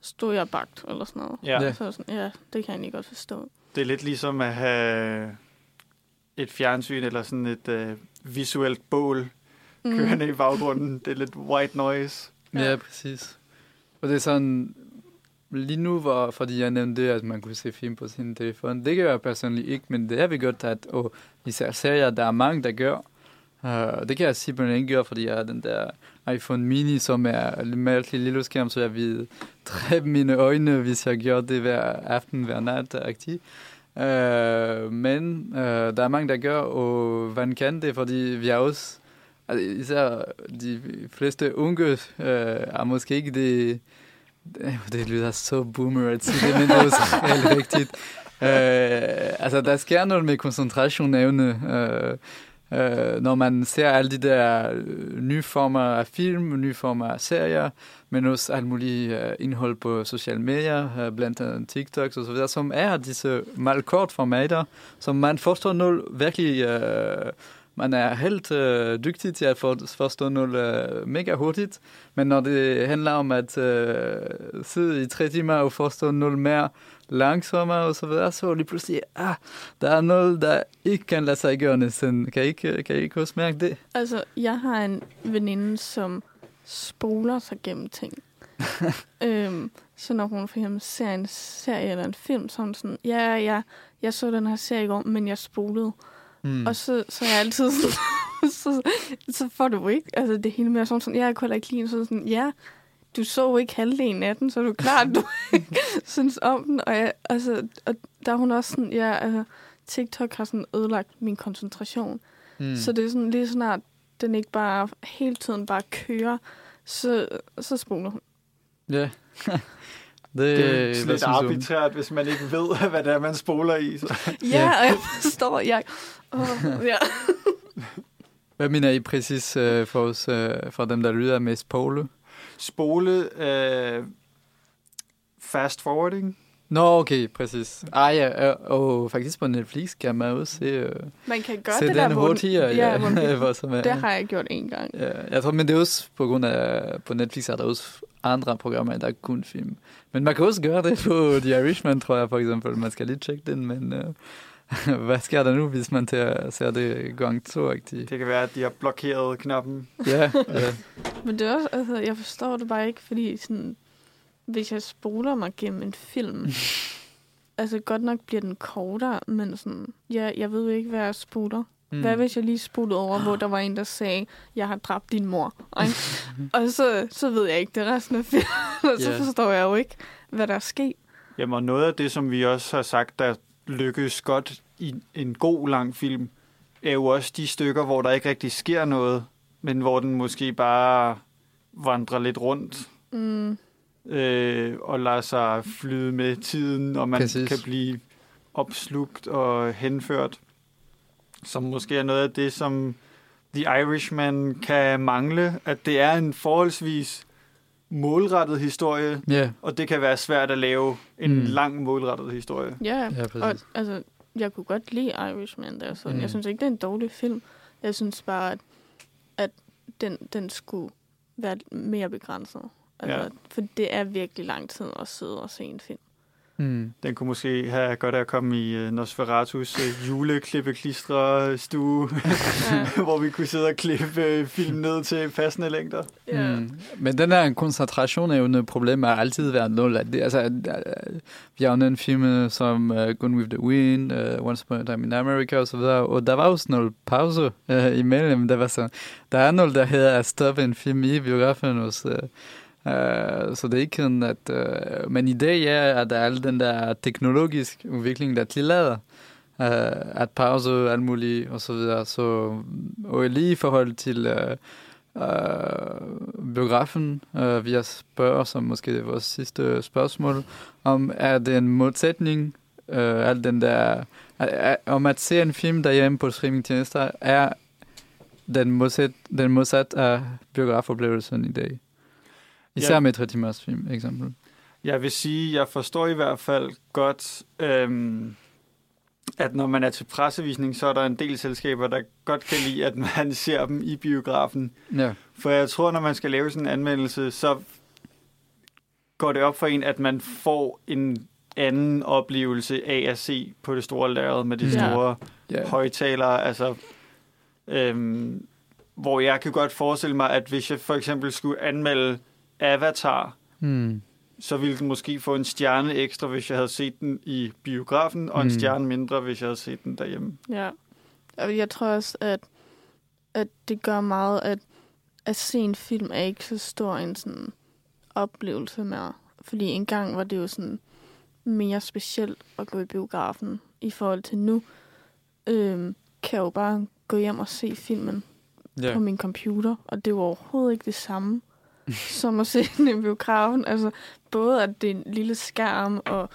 stod jeg bagt, eller sådan noget. Ja. Så jeg sådan, ja, det kan jeg egentlig godt forstå. Det er lidt ligesom at have et fjernsyn eller sådan et øh, visuelt bål Mm. kørende i baggrunden. Det er lidt white noise. Ja, ja præcis. Og det er sådan, lige nu, hvor, fordi jeg nævnte det, at man kunne se film på sin telefon, det gør jeg personligt ikke, men det er vi godt, at og især serier, der er mange, der gør. Uh, det kan jeg simpelthen ikke gøre, fordi jeg har den der iPhone mini, som er lidt mærkelig lille skærm, så jeg vil dræbe mine øjne, hvis jeg gør det hver aften, hver nat. Aktiv. Uh, men uh, der er mange, der gør, og man kan det, fordi vi har også Altså, især de fleste unge øh, er måske ikke det... Det, lyder så boomer at sige det, men det er også helt rigtigt. Øh, altså, der sker noget med koncentration evne. Øh, når man ser alle de der øh, nye former af film, nye former af serier, men også alt muligt øh, indhold på sociale medier, øh, blandt andet TikToks og så videre, som er disse meget kort formater, som man forstår nul virkelig... Øh, man er helt øh, dygtig til at for, forstå noget øh, mega hurtigt, men når det handler om at øh, sidde i tre timer og forstå noget mere langsommere og så videre, så lige pludselig, ah, der er noget, der ikke kan lade sig gøre næsten. Kan I ikke, kan I ikke også mærke det? Altså, jeg har en veninde, som spoler sig gennem ting. øhm, så når hun for eksempel ser en serie eller en film, så hun sådan, ja, ja, jeg så den her serie i går, men jeg spolede. Mm. Og så, så er jeg altid sådan, så, så får du ikke, altså det hele med sådan, sådan jeg kunne ikke lide, så sådan, ja, du så jo ikke halvdelen af den, så er du klart, du ikke synes om den. Og, jeg, altså, og der er hun også sådan, ja, altså, TikTok har sådan ødelagt min koncentration. Mm. Så det er sådan lige snart, den ikke bare hele tiden bare kører, så, så spoler hun. Ja. Det, det er lidt arbitrært, hvis man ikke ved, hvad det er, man spoler i. Så. Ja, og jeg forstår, jeg... Oh, ja. hvad mener I præcis uh, for, os, uh, for dem, der lyder med spole? Spole, uh, fast forwarding. Nå, okay, præcis. Ah ja, og faktisk på Netflix kan man også se, uh, man kan gøre se det den der, hurtigere. Ja, ja, hvor, som er, det har jeg gjort en gang. Ja, jeg tror, men det er også på grund af, på Netflix er der også andre programmer, der er kun film. Men man kan også gøre det på The Irishman, tror jeg for eksempel. Man skal lige tjekke den, men uh, hvad sker der nu, hvis man tager, ser det gang to -agtigt? Det kan være, at de har blokeret knappen. ja, ja. Men det er også, altså, jeg forstår det bare ikke, fordi sådan, hvis jeg spoler mig gennem en film, altså godt nok bliver den kortere, men sådan, ja, jeg ved jo ikke, hvad jeg spoler. Mm. Hvad hvis jeg lige spolede over, hvor der var en, der sagde, jeg har dræbt din mor? Ikke? og så, så ved jeg ikke det resten af filmen, og så yeah. forstår jeg jo ikke, hvad der er sket. Jamen, og noget af det, som vi også har sagt, der lykkes godt i en god lang film, er jo også de stykker, hvor der ikke rigtig sker noget, men hvor den måske bare vandrer lidt rundt. Mm. Øh, og lader sig flyde med tiden, og man Præcis. kan blive opslugt og henført som måske er noget af det, som The Irishman kan mangle, at det er en forholdsvis målrettet historie, yeah. og det kan være svært at lave en mm. lang målrettet historie. Ja, ja og altså, jeg kunne godt lide Irishman der, så mm. jeg synes ikke, det er en dårlig film. Jeg synes bare, at, at den, den skulle være mere begrænset. Altså, ja. For det er virkelig lang tid at sidde og se en film. Mm. Den kunne måske have godt at komme i uh, Nosferatus uh, juleklippe-klistre-stue, ja. hvor vi kunne sidde og klippe uh, film ned til passende længder. Ja. Mm. Men den her koncentration er jo et problem, har altid været nul. Det, altså, vi har jo en film som uh, Gone with the Wind, uh, Once Upon a Time in America og så videre, og der var også noget pause uh, imellem. Der, var så, der er noget, der hedder at stoppe en film i biografen hos... Uh, Uh, så det er ikke sådan, at... Uh, men i dag er, at der al den der teknologisk udvikling, der tillader uh, øh, at pause alt muligt og så videre. Så, og lige i forhold til uh, uh, biografen, uh, vi har spørger, som måske det er vores sidste spørgsmål, om er det en modsætning, uh, al den der... Uh, om at se en film derhjemme på streamingtjenester, er den modsat, den modsat af biografoplevelsen i dag. Især ja. med 30 timers film, eksempel. Jeg vil sige, jeg forstår i hvert fald godt, øhm, at når man er til pressevisning, så er der en del selskaber, der godt kan lide, at man ser dem i biografen. Ja. For jeg tror, når man skal lave sådan en anmeldelse, så går det op for en, at man får en anden oplevelse af at se på det store lærred med de ja. store ja. højtalere. Altså, øhm, hvor jeg kan godt forestille mig, at hvis jeg for eksempel skulle anmelde Avatar, mm. så ville den måske få en stjerne ekstra, hvis jeg havde set den i biografen, og mm. en hmm. stjerne mindre, hvis jeg havde set den derhjemme. Ja, og jeg tror også, at, at det gør meget, at at se en film er ikke så stor en sådan oplevelse mere. Fordi engang var det jo sådan mere specielt at gå i biografen i forhold til nu. Øhm, kan jeg jo bare gå hjem og se filmen yeah. på min computer, og det var overhovedet ikke det samme som at se den i biografen. Altså, både at det er en lille skærm og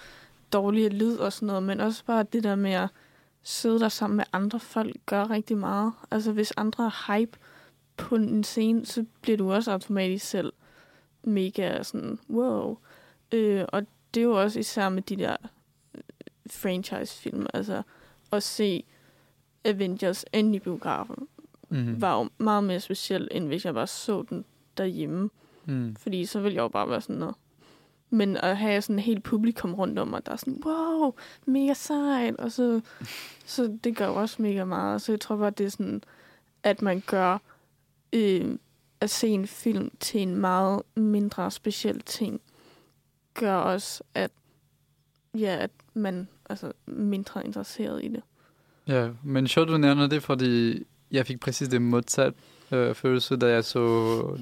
dårlig lyd og sådan noget, men også bare det der med at sidde der sammen med andre folk gør rigtig meget. Altså hvis andre er hype på en scene, så bliver du også automatisk selv mega sådan, wow. Øh, og det er jo også især med de der øh, franchise-film, altså at se Avengers ind i biografen, Mhm. var jo meget mere specielt, end hvis jeg bare så den derhjemme. Mm. Fordi så ville jeg jo bare være sådan noget. Men at have sådan et helt publikum rundt om mig, der er sådan, wow, mega sejt. Og så, så det gør også mega meget. Så jeg tror bare, det er sådan, at man gør øh, at se en film til en meget mindre speciel ting, gør også, at, ja, at man altså, mindre interesseret i det. Ja, men sjovt du nævner det, fordi jeg fik præcis det modsat øh, følelse, da jeg så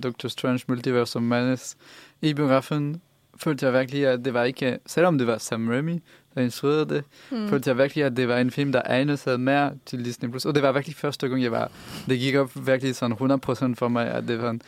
Doctor Strange Multiverse of Madness i biografen. Følte jeg virkelig, at det var ikke, selvom det var Sam Raimi, der instruerede det, mm. følte jeg virkelig, at det var en film, der egnede sig mere til Disney+. Plus. Og det var virkelig første gang, jeg var, det gik op virkelig sådan 100% for mig, at det var en,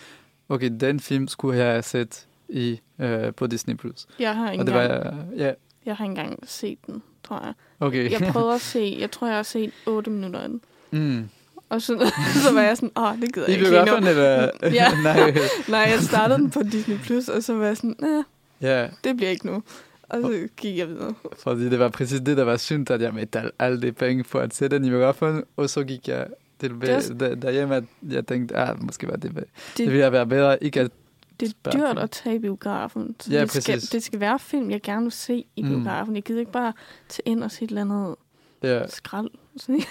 okay, den film skulle jeg have set i, øh, på Disney+. Plus. Jeg har ikke engang, var, ja, jeg har engang set den, tror jeg. okay. Jeg prøvede at se, jeg tror, jeg har set 8 minutter af den. mm. Og så, så var jeg sådan, åh, det gider jeg I ikke lige nu. eller? Ja. Nej. Nej, jeg startede den på Disney+, Plus, og så var jeg sådan, Ja, det bliver ikke nu. Og så gik jeg videre. fordi det var præcis det, der var synd, at jeg betalte alle de penge for at se den i biografen, og så gik jeg er også- der, derhjemme, at jeg tænkte, ah, måske var det, det, Det- ville være bedre ikke at Det er dyrt at tage i biografen. Så Ja, det, skal, præcis. det skal være film, jeg gerne vil se i Mm. biografen. Jeg gider ikke bare tage ind og se et eller andet Ja. skrald. Sådan,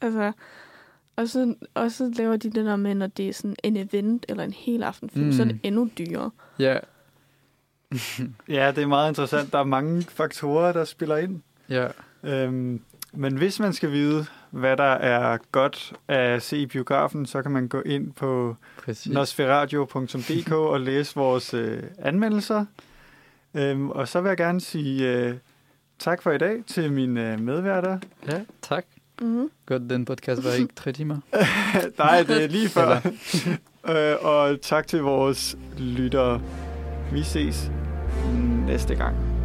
altså, og, så, og så laver de det der med, når det er sådan en event eller en hel aftenfilm, mm. så er det Mm. endnu dyrere. Ja, Ja, det er meget interessant. Der er mange faktorer, der spiller ind. ja. Øhm, men hvis man skal vide, hvad der er godt at se i biografen, så kan man gå ind på Præcis. nosferadio.dk og læse vores øh, anmeldelser. Øhm, og så vil jeg gerne sige øh, tak for i dag til mine øh, medværter. Ja, tak. Mm-hmm. Godt, den podcast var ikke tre timer. Nej, det er lige før. øh, og tak til vores lyttere. Vi ses næste gang.